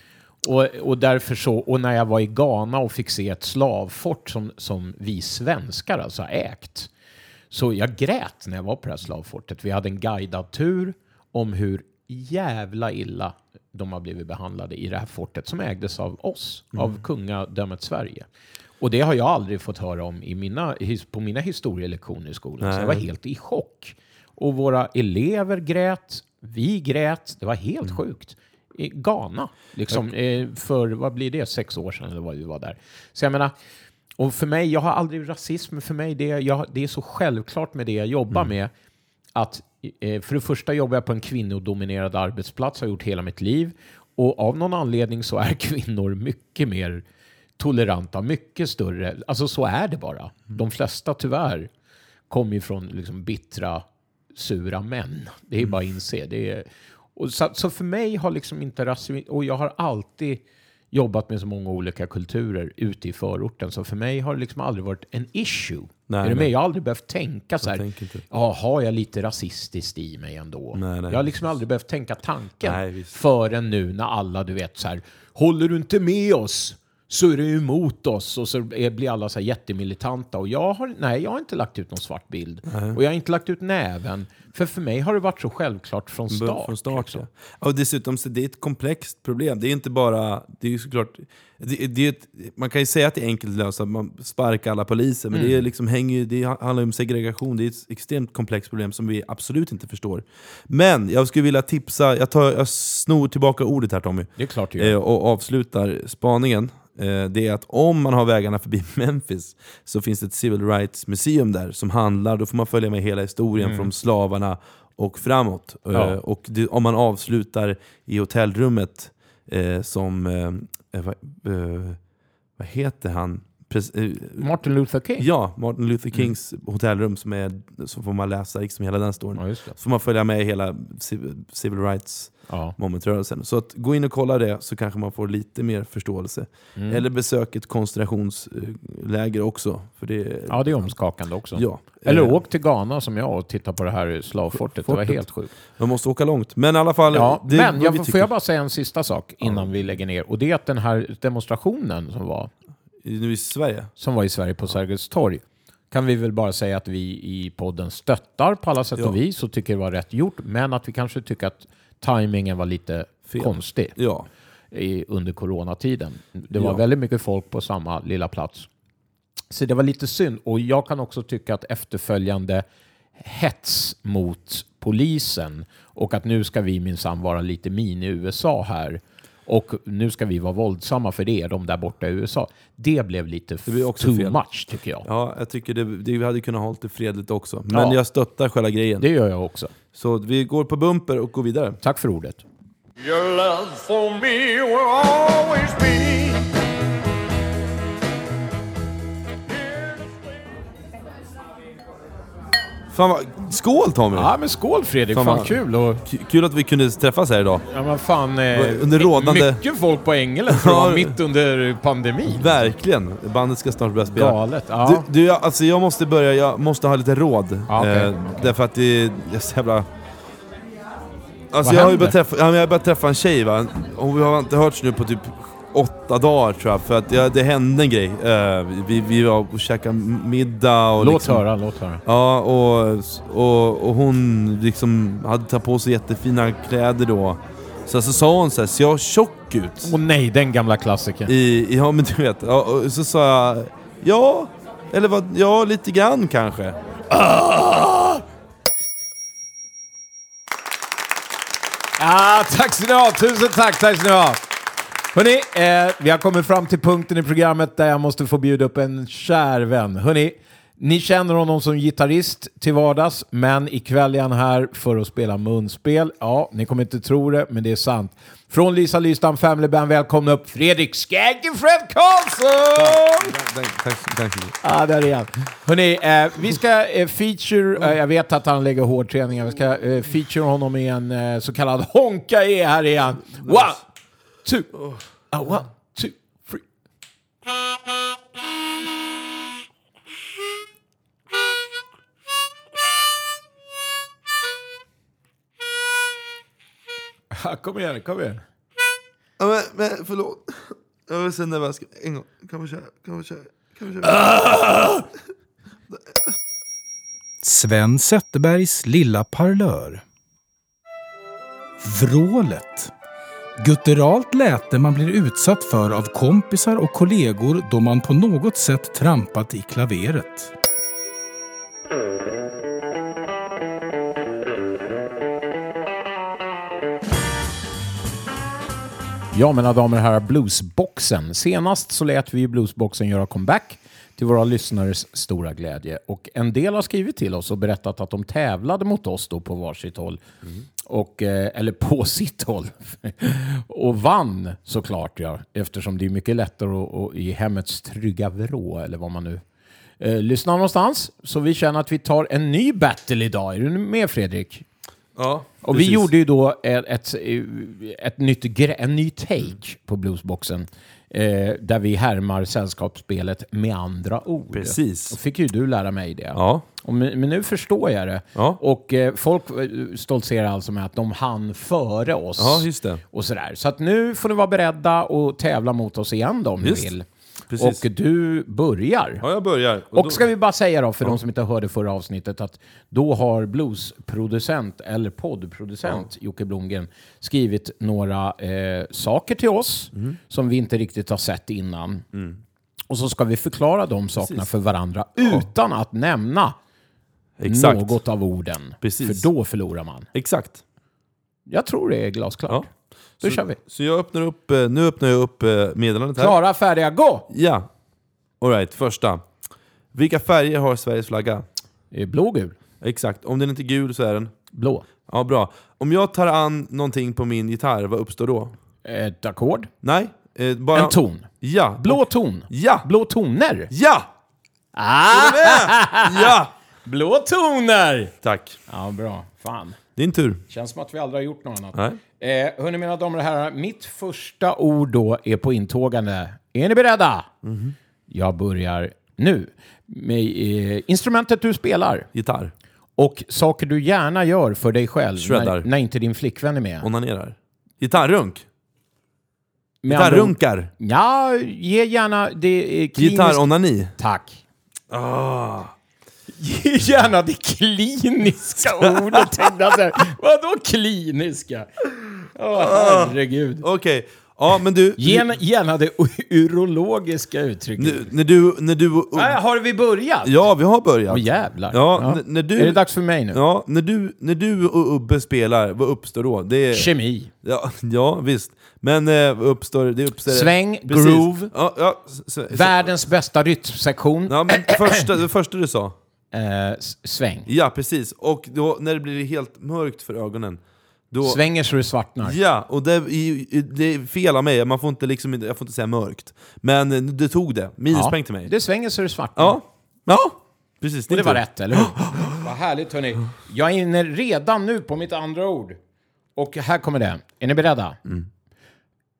Och, och därför så, och när jag var i Ghana och fick se ett slavfort som, som vi svenskar alltså ägt, så jag grät när jag var på det här slavfortet. Vi hade en guidad tur om hur jävla illa de har blivit behandlade i det här fortet som ägdes av oss, av kungadömet Sverige. Och det har jag aldrig fått höra om i mina, på mina historielektioner i skolan. Så jag var helt i chock. Och våra elever grät, vi grät, det var helt sjukt. I Ghana, liksom, eh, för vad blir det, sex år sedan eller vad vi var där. Så jag menar, och för mig, jag har aldrig rasism, för mig det, jag, det är så självklart med det jag jobbar med att eh, för det första jobbar jag på en kvinnodominerad arbetsplats, har gjort hela mitt liv. Och av någon anledning så är [laughs] kvinnor mycket mer toleranta, mycket större. Alltså så är det bara. De flesta tyvärr kommer ju från liksom bittra, sura män. Det är bara att inse. Det är, och så, så för mig har liksom inte rasism... Och jag har alltid jobbat med så många olika kulturer ute i förorten. Så för mig har det liksom aldrig varit en issue. Nej, är du med? Jag har aldrig behövt tänka så här. Ja, har jag lite rasistiskt i mig ändå? Nej, nej. Jag har liksom aldrig behövt tänka tanken Nej, visst. förrän nu när alla, du vet, så här, håller du inte med oss så är du emot oss och så blir alla så här jättemilitanta. Och jag har, nej, jag har inte lagt ut någon svart bild. Och jag har inte lagt ut näven. För för mig har det varit så självklart från start. Från start liksom. ja. Och dessutom, så det är ett komplext problem. Det är inte bara... Det är såklart... Det, det är ett, man kan ju säga att det är enkelt att lösa, man sparkar alla poliser, men Mm. det, är liksom, hänger, det handlar om segregation. Det är ett extremt komplext problem som vi absolut inte förstår. Men jag skulle vilja tipsa, jag, tar, jag snor tillbaka ordet här Tommy, Det är klart det gör. eh, och avslutar spaningen. Eh, det är att om man har vägarna förbi [laughs] Memphis så finns det ett Civil Rights Museum där som handlar, då får man följa med hela historien från slavarna och framåt. Eh, Ja. och det, om man avslutar i hotellrummet eh, som, eh, eh, vad, eh, vad heter han? Pres, Martin Luther King? ja, Martin Luther Kings hotellrum, som är, så får man läsa liksom hela den storyn. Ja. Så får man följa med hela civ- Civil Rights Ja. momentrörelsen. Så att gå in och kolla det så kanske man får lite mer förståelse. Mm. Eller besök ett koncentrationsläger också. För det, ja, det är omskakande också. Ja. Eller Eh, åk till Ghana som jag och titta på det här slavfortet. Det var Fortet. helt sjukt. Man måste åka långt. Men i alla fall, Ja, det men jag, får jag bara säga en sista sak innan vi lägger ner? Och det är att den här demonstrationen som var, Nu i Sverige? som var i Sverige på Sergels torg kan vi väl bara säga att vi i podden stöttar på alla sätt Ja. och vis och tycker det var rätt gjort, men att vi kanske tycker att tajmingen var lite Fel. konstig Ja. i, under coronatiden. Det var Ja. väldigt mycket folk på samma lilla plats. Så det var lite synd. Och jag kan också tycka att efterföljande hets mot polisen och att nu ska vi minsann vara lite mini-USA här och nu ska vi vara våldsamma för det, de där borta i USA. Det blev lite Det blir också too fel. much tycker jag. Ja, jag tycker det, det, vi hade kunnat hålla det fredligt också. Men Ja. jag stöttar själva grejen. Det gör jag också. Så vi går på bumper och går vidare. Tack för ordet. Fan vad, skål Tommy! Ja men skål Fredrik, Fan, fan, vad- kul. Och, Kul att vi kunde träffas här idag. ja, men fan, eh, Under rådande- Mycket folk på Ängelen för att Ja. vara mitt under pandemin. Verkligen! Bandet ska snart börja spela. Galet. Ja. Du, du, jag- alltså jag måste börja, jag måste ha lite råd. Ja, okej, eh, okej. Därför att det är så jävla... Alltså Vad jag har ju händer? börjat träffa, ja, men jag har börjat träffa en tjej va, och vi har inte hörts nu på typ åtta dagar tror jag, för att ja, det hände en grej. Eh, vi, vi var och käkade middag och Låt liksom, höra, låt höra. Ja, och, och, och hon liksom hade tagit på sig jättefina kläder då. Så, så sa hon så här, ser jag tjock ut? Åh nej, den gamla klassikern. I, ja men du vet, ja, och så sa jag ja, eller vad, ja lite grann kanske. Ah, tack ska ni ha, tusen tack, tack ska ni ha. Hörrni, eh, vi har kommit fram till punkten i programmet där jag måste få bjuda upp en kär vän. Hörrni, ni känner honom som gitarrist till vardags, men ikväll är han här för att spela munspel. Ja, ni kommer inte tro det, men det är sant. Från Lisa Lystam Family Band, välkomna upp Fredrik Skagge-Fred Karlsson! Tack. Ja, där är han. Hörrni, eh, vi ska eh, feature, eh, jag vet att han lägger hård träning, vi ska eh, feature honom i en eh, så kallad Honka E. Här är han. One, two, ah, one, two, three. Ah, Kom igen, kom igen. Ja, men, men förlåt. Jag var så nervös. En gång. Kan vi köra? Kan vi köra? Kan vi köra? Sven Zetterbergs lilla parlör. Vrålet. Gutturalt läte man blir utsatt för av kompisar och kollegor då man på något sätt trampat i klaveret. Ja, mina damer och herrar, Bluesboxen. Senast så lät vi ju Bluesboxen göra comeback till våra lyssnares stora glädje. Och en del har skrivit till oss och berättat att de tävlade mot oss då på varsitt håll. Och, eh, eller på [laughs] sitt håll. och vann såklart, ja. Eftersom det är mycket lättare att, att, i hemmets trygga vrå, eller vad man nu eh, lyssnar någonstans. Så vi känner att vi tar en ny battle idag. Är du med Fredrik? Ja, Och vi gjorde ju då ett, ett, ett nytt, en ny take på bluesboxen. Eh, där vi härmar sällskapsspelet med andra ord. Precis. Och fick ju du lära mig det. Ja. Och, men nu förstår jag det. Ja. Och eh, folk eh, stoltserar alltså med att de hann före oss. Ja, just det. Och sådär. Så att nu får ni vara beredda och tävla mot oss igen då, om ni Just. vill. Precis. Och du börjar. Ja, jag börjar. Och då- ska vi bara säga då, för de som inte hörde förra avsnittet, att då har bluesproducent, eller poddproducent, Jocke Blomgren skrivit några eh, saker till oss Mm. som vi inte riktigt har sett innan. Och så ska vi förklara de sakerna Precis. för varandra utan att nämna Exakt. något av orden. Precis. För då förlorar man. Exakt. Jag tror det är glasklart. Då så, kör vi. Så jag öppnar upp, eh, nu öppnar jag upp eh, meddelandet här. Klara, färdiga, gå! Ja. Alright, första. Vilka färger har Sveriges flagga? Blå, gul, Exakt, om den inte är gul så är den... blå. Ja, bra. Om jag tar an någonting på min gitarr, vad uppstår då? Ett ackord. Nej, eh, bara... En ton. Ja! Blå ton. Ja! Blå toner. Ja! Ah! Ja! [laughs] Blå toner! Tack. Ja, bra. Fan. Din tur. Känns som att vi aldrig har gjort något annat. Nej. Eh, hörni, mina damer och herrar. Mitt första ord då är på intågande. Är ni beredda? Mhm. Jag börjar nu. Med eh, instrumentet du spelar. Gitarr. Och saker du gärna gör för dig själv Shreddar. när, när inte din flickvän är med. Onanerar. Gitarrunk. Med Gitarrunkar. Ja, ge gärna det kliniskt... Gitarronani. Tack. Ah. Ge [laughs] gärna det kliniska [laughs] ordet. tänkte jag så här. [laughs] Vadå kliniska? Åh, herregud. Okej. Ja, men du... Ge gärna det urologiska uttrycket. Nu, när du... När du Nej, har vi börjat? ja, vi har börjat. Åh jävlar. Ja, n- när du- Är det dags för mig nu? Ja, när du, när du och Ubbe spelar, vad uppstår då? Det är, Kemi. ja, ja, visst. Men eh, vad uppstår, det uppstår... Sväng, groove. Ja, ja, s- s- s- Världens bästa rytmsektion. ja men första, det första du sa. Eh, sväng. Ja, precis. Och då, när det blir helt mörkt för ögonen, då... Svänger så det svartnar. Ja, och det, i- det är fel av mig, man får inte liksom, jag får inte säga mörkt. Men eh, du tog det, minuspoäng till mig. Det svänger så det svartnar. Ja, ja, precis. Och det var rätt, eller hur? [gasps] Vad härligt hörni. Jag är inne redan nu på mitt andra ord. Och här kommer det. Är ni beredda? Mm.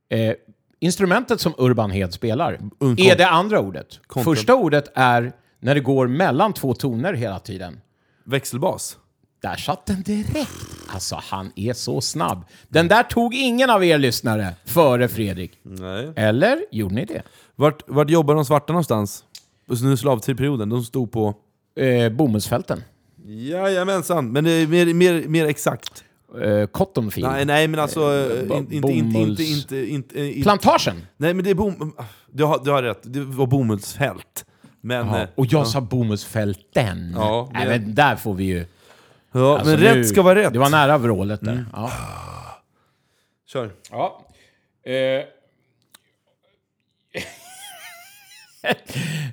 Eh, instrumentet som Urban Hed spelar Ung- är det andra ordet. Kontra- Första ordet är när det går mellan två toner hela tiden. Växelbas. Där satt den direkt. Alltså, han är så snabb. Den där tog ingen av er lyssnare före Fredrik. Nej. Eller gjorde ni det? Vart, vart jobbar de svarta någonstans? Under slavtidperioden? De stod på... Eh, bomullsfälten. Jajamensan, men det är mer, mer, mer exakt. Eh, Cottonfield. Nej, nej men alltså... eh, bo- inte, inte, inte, inte, inte, inte, inte, Plantagen. Nej men det är bom... Du har, du har rätt, det var bomullsfält. Men... Ja, eh, och jag sa bomullsfälten. Ja, Nej, det- men där får vi ju... ja, alltså men nu- rätt ska vara rätt. Det var nära vrålet där. Ja. Kör. ja. Eh. [laughs]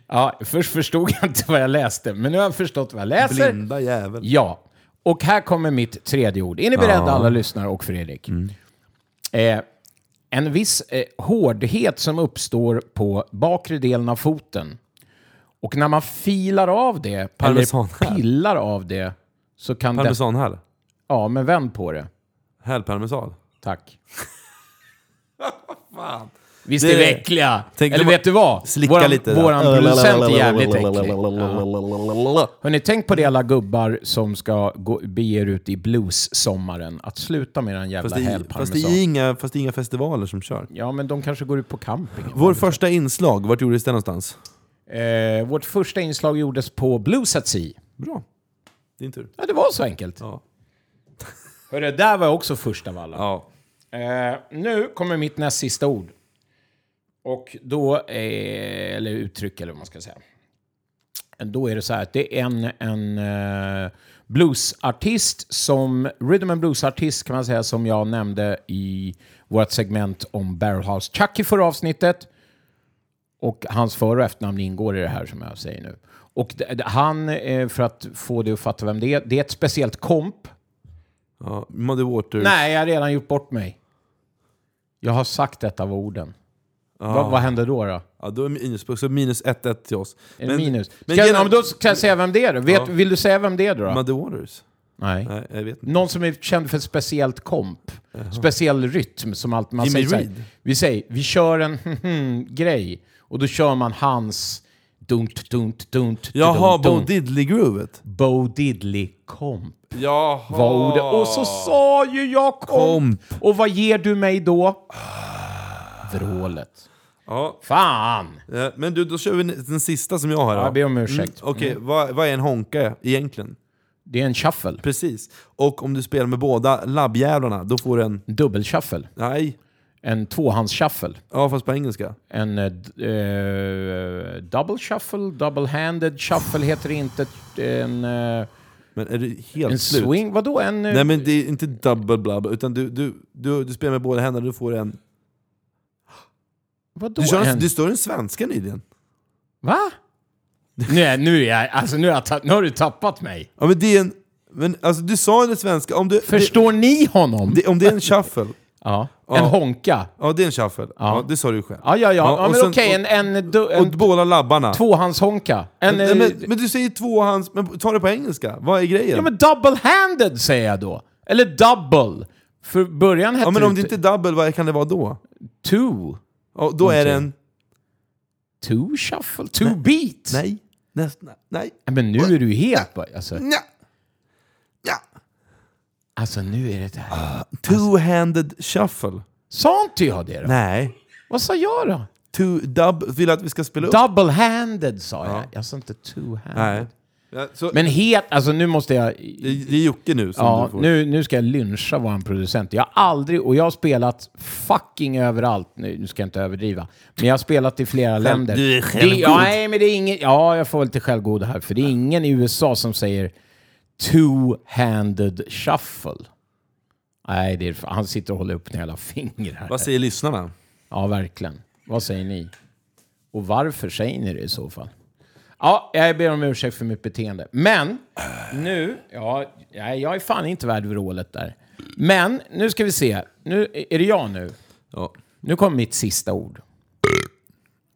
ja, först förstod jag inte vad jag läste, men nu har jag förstått vad jag läser. Blinda jävel. Ja, och här kommer mitt tredje ord. Är ni beredda alla lyssnare och Fredrik? Eh, en viss eh, hårdhet som uppstår på bakre delen av foten. Och när man filar av det, Parmesan eller här. pillar av det, så kan det... Parmesanhäll. Ja, men vänd på det. Hällparmesan. Tack. [laughs] Visst är Det- vi äckliga? Tänk- Eller vet du vad? Slicka våran, lite där. Våran producent är jävligt äcklig. Ja. Hörrni, tänk på det alla gubbar som ska gå, bege er ut i blues-sommaren. Att sluta med den jävla Fast det, fast, det är inga, fast det är inga festivaler som kör. Ja, men de kanske går ut på camping. Vår första inslag, vart gjordes det någonstans? Eh, vårt första inslag gjordes på Blues at Sea. Bra. Din tur. Ja, det var så enkelt. Ja. Hörru, där var jag också först av alla. Ja. Eh, nu kommer mitt näst sista ord. Och då, eh, eller uttryck eller vad man ska säga. då är det så här att det är en, en eh, bluesartist som, rhythm and bluesartist kan man säga, som jag nämnde i vårt segment om Barrelhouse Chuck i förra avsnittet. Och hans för och efternamn ingår i det här som jag säger nu. Och han, eh, för att få dig att fatta vem det är, det är ett speciellt komp. Ja, Muddy Waters. Nej, jag har redan gjort bort mig. Jag har sagt detta av orden. Ja. Vad, vad händer då? då? Ja, då är minus, så minus 1-1 till oss. Är det minus? Men Ska, genom- men då ska jag säga vem det är då. Vet, Ja. Vill du säga vem det är då? Muddy Waters? Nej. Nej, jag vet inte. Någon som är känd för ett speciellt komp. Speciell rytm som allt man Jimmy säger. Reed. Vi säger, vi kör en [laughs] grej och då kör man hans dunt, dunt, dunt, Jaha, dunt, Bo. Diddley-groovet. Bo Diddley komp Jaha. var ordet. Och så sa ju jag komp. Och vad ger du mig då? Vrålet. Ja, Fan! eh, men du, då kör vi den sista som jag har. då. Jag ber om ursäkt. Mm, Okej, vad, vad är en honka egentligen? Det är en shuffle. Precis. Och om du spelar med båda labbjävlarna, då får du en... Dubbel-shuffle. Nej. En tvåhands-shuffle. Ja, fast på engelska. En eh, eh, double shuffle, double-handed shuffle heter det inte. En, eh, Men är det helt en slut? swing, vadå? En... eh, Nej men det är inte double blub, utan du, du, du, du spelar med båda händerna, du får en... vadå Du, kör en, en? du står en svenska nyligen. Va? Nej, nu, är jag, alltså, nu, har jag nu har du tappat mig. Ja men det är en... Men alltså du sa det svenska, om du... Förstår ni honom? Det, det, om det är en shuffle, ja. En honka. ja det är en shuffle. Ja. det sa du själv. Ja, ja, ja. ja, och men sen- okej, en, en, du- Och en båda labbarna. tvåhandshonka. En, men, eh, men, men du säger tvåhands... Men ta det på engelska, vad är grejen? ja, men double-handed säger jag då. Eller double. För början hette Ja, men om det inte är double, vad kan det vara då? two. Ja, då är det en... Two shuffle, two beat. Nej. Nästan. Nej. Men nu är du helt bara... Alltså, Nja. Ja. alltså nu är det det här. Two-handed shuffle. Sa inte jag det då? Nej. Vad sa jag då? Two dub... Vill att vi ska spela upp? Double-handed sa jag. Jag sa inte two-handed. Nej. Ja, så, Men helt... Alltså nu måste jag... det, det är Jocke nu som Ja, du får. nu, nu ska jag lyncha vår producent. Jag har aldrig... Och jag har spelat fucking överallt. Nu, nu ska jag inte överdriva. Men jag har spelat i flera länder. du är det, självgod. ja, Nej, men det är ingen... Ja, jag får vara lite självgod här. För det är ingen i USA som säger two-handed shuffle. Nej, det är, han sitter och håller upp jävla fingrar. Vad säger lyssnarna? Ja, verkligen. Vad säger ni? Och varför säger ni det i så fall? Ja, jag ber om ursäkt för mitt beteende. Men nu, ja, jag är fan inte värd vrålet där. Men nu ska vi se. Nu är det jag nu. Ja. Nu kommer mitt sista ord.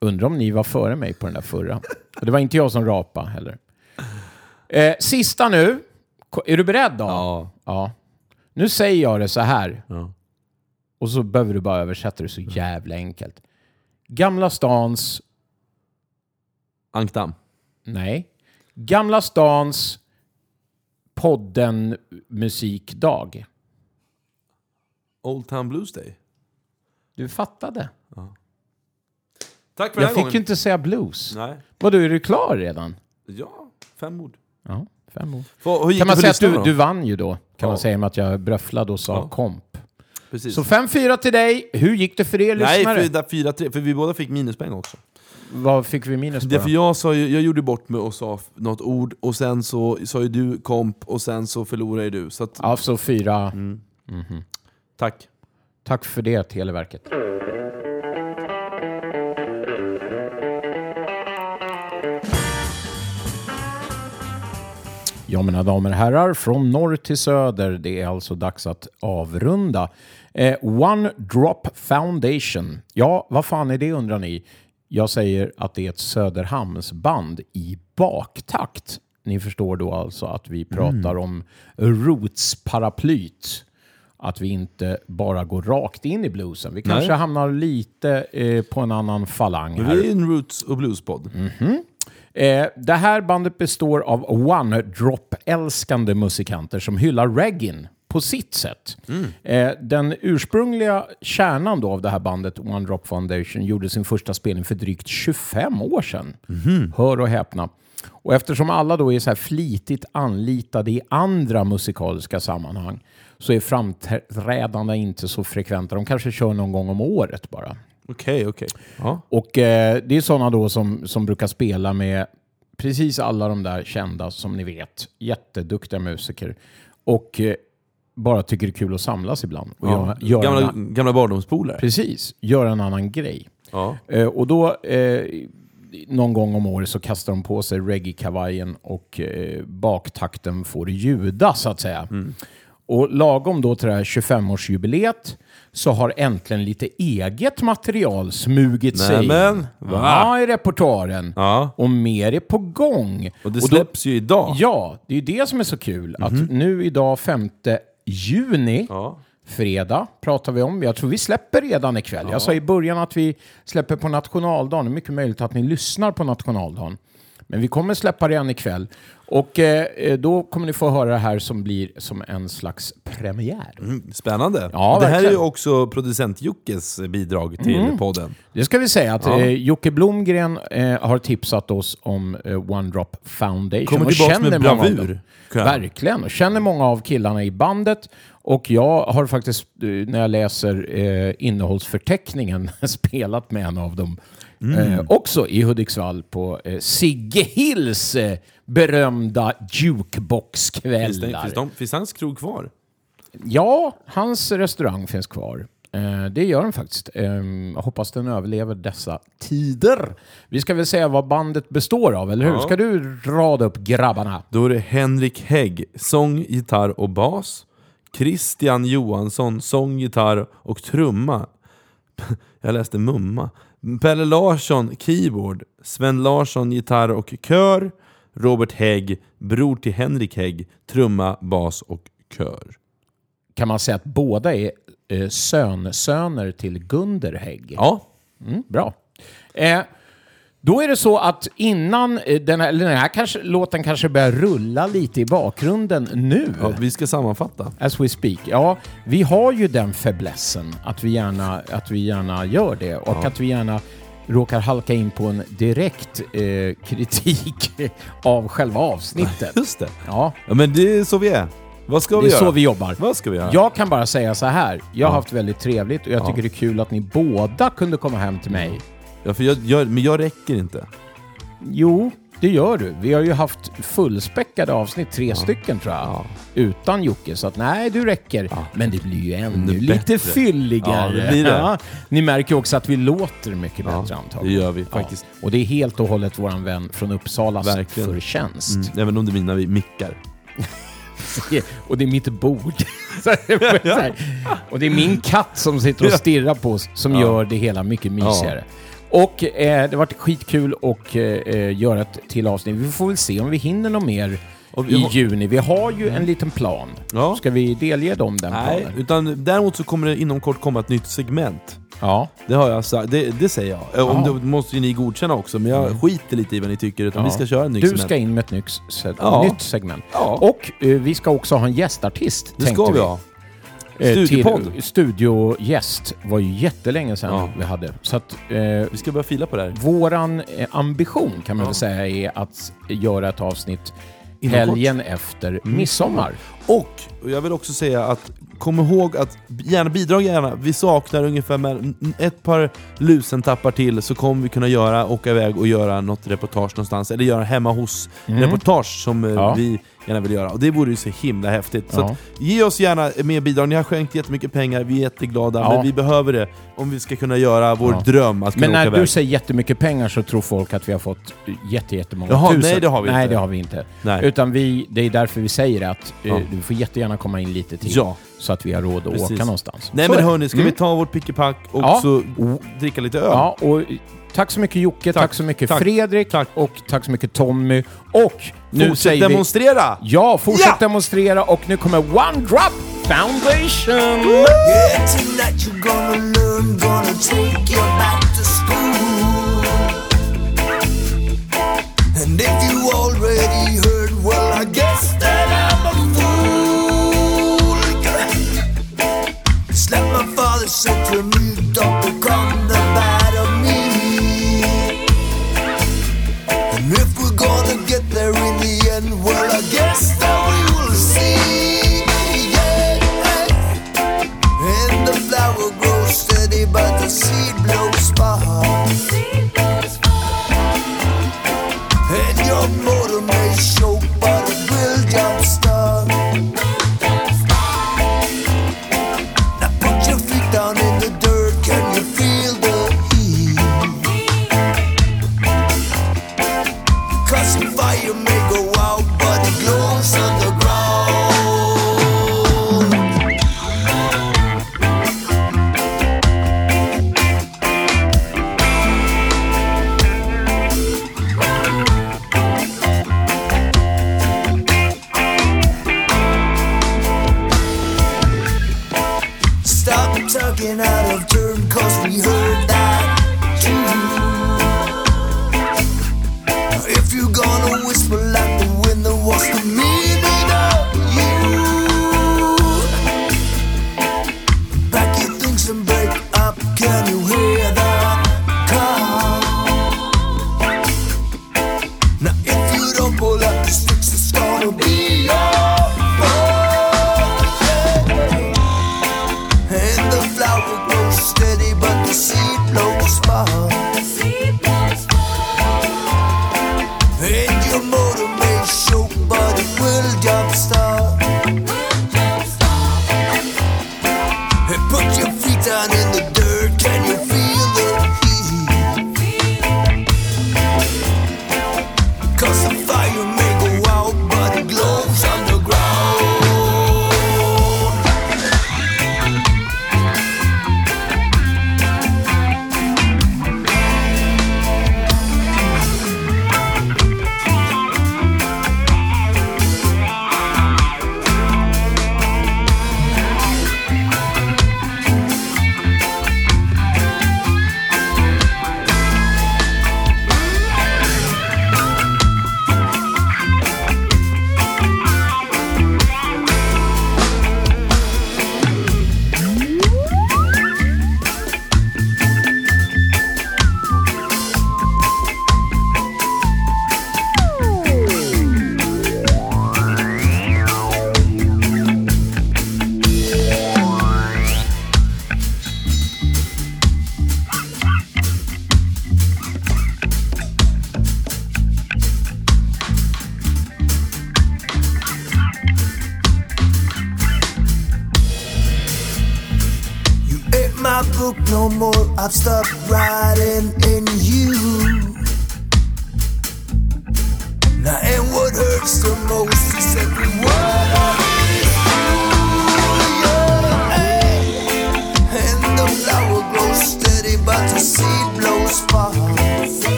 Undrar om ni var före mig på den där förra. Och det var inte jag som rapa heller. Eh, sista nu. Är du beredd då? Ja. ja. Nu säger jag det så här. Ja. Och så behöver du bara översätta det så jävla enkelt. Gamla stans... Ankdam. Nej. Gamla stans podden musikdag. Old Town Blues Day. Du fattade. Tack för den Jag här fick gången. ju inte säga blues. Nej. Vadå, är du klar redan? Ja, fem ord. Ja, fem år. Få- hur gick Kan man för säga att du, du vann ju då? Kan Ja. man säga med att jag bröfflade och sa Ja. komp. Precis. Så 5-4 till dig. Hur gick det för er Nej, lyssnare? för, fyra, tre, för vi båda fick minuspoäng också. Vad fick vi minus på Det för jag, sa ju, jag gjorde bort mig och sa något ord, och sen så sa ju du komp, och sen så förlorade ju du. Så att, Ja, så fyra. Mm. tack. Tack för det, Televerket. Ja, mina damer och herrar, från norr till söder, det är alltså dags att avrunda. Eh, One Drop Foundation. Ja, vad fan är det undrar ni? Jag säger att det är ett Söderhamnsband i baktakt. Ni förstår då alltså att vi pratar om Roots-paraplyt. Att vi inte bara går rakt in i bluesen. Vi kanske hamnar lite eh, på en annan falang här. vi är en roots och bluespodd. Eh, det här bandet består av one-drop-älskande musikanter som hyllar reggae på sitt sätt. Eh, den ursprungliga kärnan då av det här bandet, One Drop Foundation, gjorde sin första spelning för drygt 25 år sedan. Hör och häpna. Och eftersom alla då är så här flitigt anlitade i andra musikaliska sammanhang så är framträdandena inte så frekventa. De kanske kör någon gång om året bara. Okej, okej. Ja. Och eh, det är sådana då som, som brukar spela med precis alla de där kända som ni vet, jätteduktiga musiker. Och eh, bara tycker det är kul att samlas ibland. Och Ja. göra, göra Gamla, en, gamla barndomspolare. precis, göra en annan grej. Ja. Eh, och då, eh, någon gång om året så kastar de på sig reggae-kavajen och eh, baktakten får ljuda så att säga. Och lagom då till det här 25-årsjubileet så har äntligen lite eget material smugit sig Nämen, va? ja, i repertoaren. Ja. Och mer är på gång. Och det då- släpps ju idag. Ja, det är ju det som är så kul. Att nu idag 5 juni, Ja. fredag, pratar vi om. Jag tror vi släpper redan ikväll. Jag sa i början att vi släpper på nationaldagen. Det är mycket möjligt att ni lyssnar på nationaldagen. Men vi kommer släppa redan ikväll. Och eh, eh, då kommer ni få höra det här som blir som en slags premiär. Mm, Spännande. Ja, det här är ju verkligen. också producent Jockes bidrag till podden. Det ska vi säga att Ja. eh, Jocke Blomgren eh, har tipsat oss om eh, One Drop Foundation. Kommer och tillbaka känner med bravur, Verkligen. Och känner många av killarna i bandet. Och jag har faktiskt, eh, när jag läser eh, innehållsförteckningen, [laughs] spelat med en av dem. Mm. Eh, också i Hudiksvall på eh, Sigge Hills eh, berömda Finns, det, jukeboxkvällar. finns, de, finns hans krog kvar? Ja, hans restaurang finns kvar. Eh, det gör den faktiskt. Eh, jag hoppas den överlever dessa tider. Vi ska väl säga vad bandet består av, eller hur? Ja. Ska du rada upp grabbarna? Då är det Henrik Hägg, sång, gitarr och bas. Christian Johansson, sång, gitarr och trumma. [laughs] Jag läste mumma. Pelle Larsson, keyboard. Sven Larsson, gitarr och kör. Robert Hägg, bror till Henrik Hägg, trumma, bas och kör. Kan man säga att båda är eh, sönsöner till Gunder Hägg? Ja, Mm, bra. Eh, då är det så att innan eh, den här, den här kanske, låten kanske börjar rulla lite i bakgrunden nu. ja vi ska sammanfatta. As we speak. Ja, vi har ju den fäblessen att vi gärna, att vi gärna gör det och att vi gärna råkar halka in på en direkt eh, kritik [laughs] av själva avsnittet. Just det. Ja, Ja, men det är så vi är. Vad ska det vi är göra? så vi jobbar. Vad ska vi göra? Jag kan bara säga så här. Jag har Ja. haft väldigt trevligt och jag Ja. tycker det är kul att ni båda kunde komma hem till mig. Ja, för jag, jag, men jag räcker inte. Jo, det gör du. Vi har ju haft fullspäckade avsnitt, tre stycken tror jag, Ja. utan Jocke. Så att nej, du räcker. Men det blir ju ännu Ännu lite bättre. fylligare. Ja, det blir det. Ni märker ju också att vi låter mycket Ja, bättre det antagligen. gör vi faktiskt. Ja. Och det är helt och hållet våran vän från Uppsalas Verkligen. förtjänst. Mm, även om det är mina vi- mickar. [laughs] Och det är mitt bord. [laughs] Och det är min katt som sitter och stirrar på oss som Ja. gör det hela mycket mysigare. Och eh, det varit skitkul att eh, göra ett till avsnitt. Vi får väl se om vi hinner något mer vi i juni. Vi har ju en liten plan. Ja. Ska vi delge dem den Nej, planen? utan däremot så kommer det inom kort komma ett nytt segment. Ja. Det har jag sagt, det, det säger jag. Om Ja. det måste ju ni godkänna också, men jag skiter lite i vad ni tycker, utan Ja. vi ska köra en ny Du segment. ska in med ett nytt, se- Ja. nytt segment. Och eh, vi ska också ha en gästartist, Det ska vi ha. Eh, Studiopodd. till- Studiogäst var ju jättelänge sedan Ja. vi hade. Så att eh, Vi ska börja fila på det här. våran eh, ambition kan man Ja. väl säga är att göra ett avsnitt Inom helgen efter midsommar. Och, jag vill också säga att kom ihåg att gärna bidra gärna. Vi saknar ungefär med ett par lusentappar till så kommer vi kunna göra, åka iväg och göra något reportage någonstans. Eller göra hemma hos reportage som eh, Ja. vi gärna vill göra. Och det vore ju så himla häftigt. Så Ja. att, ge oss gärna mer bidrag. Ni har skänkt jättemycket pengar, vi är jätteglada. Ja. Men vi behöver det om vi ska kunna göra vår Ja. dröm att kunna Men åka när iväg. du säger jättemycket pengar så tror folk att vi har fått jätte, jättemånga Jaha, tusen. nej, det har vi nej, inte. det har vi inte. Nej. Utan vi, det är därför vi säger att eh, du får jättegärna komma in lite till. Ja. Så att vi har råd att Precis. åka någonstans. Nej Så men hörni, ska Mm. vi ta vårt pickepack och så dricka lite öl? Ja, och tack så mycket Jocke, tack, Tack. så mycket Tack. Fredrik Tack. och tack så mycket Tommy. Och nu Fortsätt säger vi... demonstrera! Ja, fortsätt Ja! demonstrera och nu kommer One Drop Foundation! Yeah, A motor may show.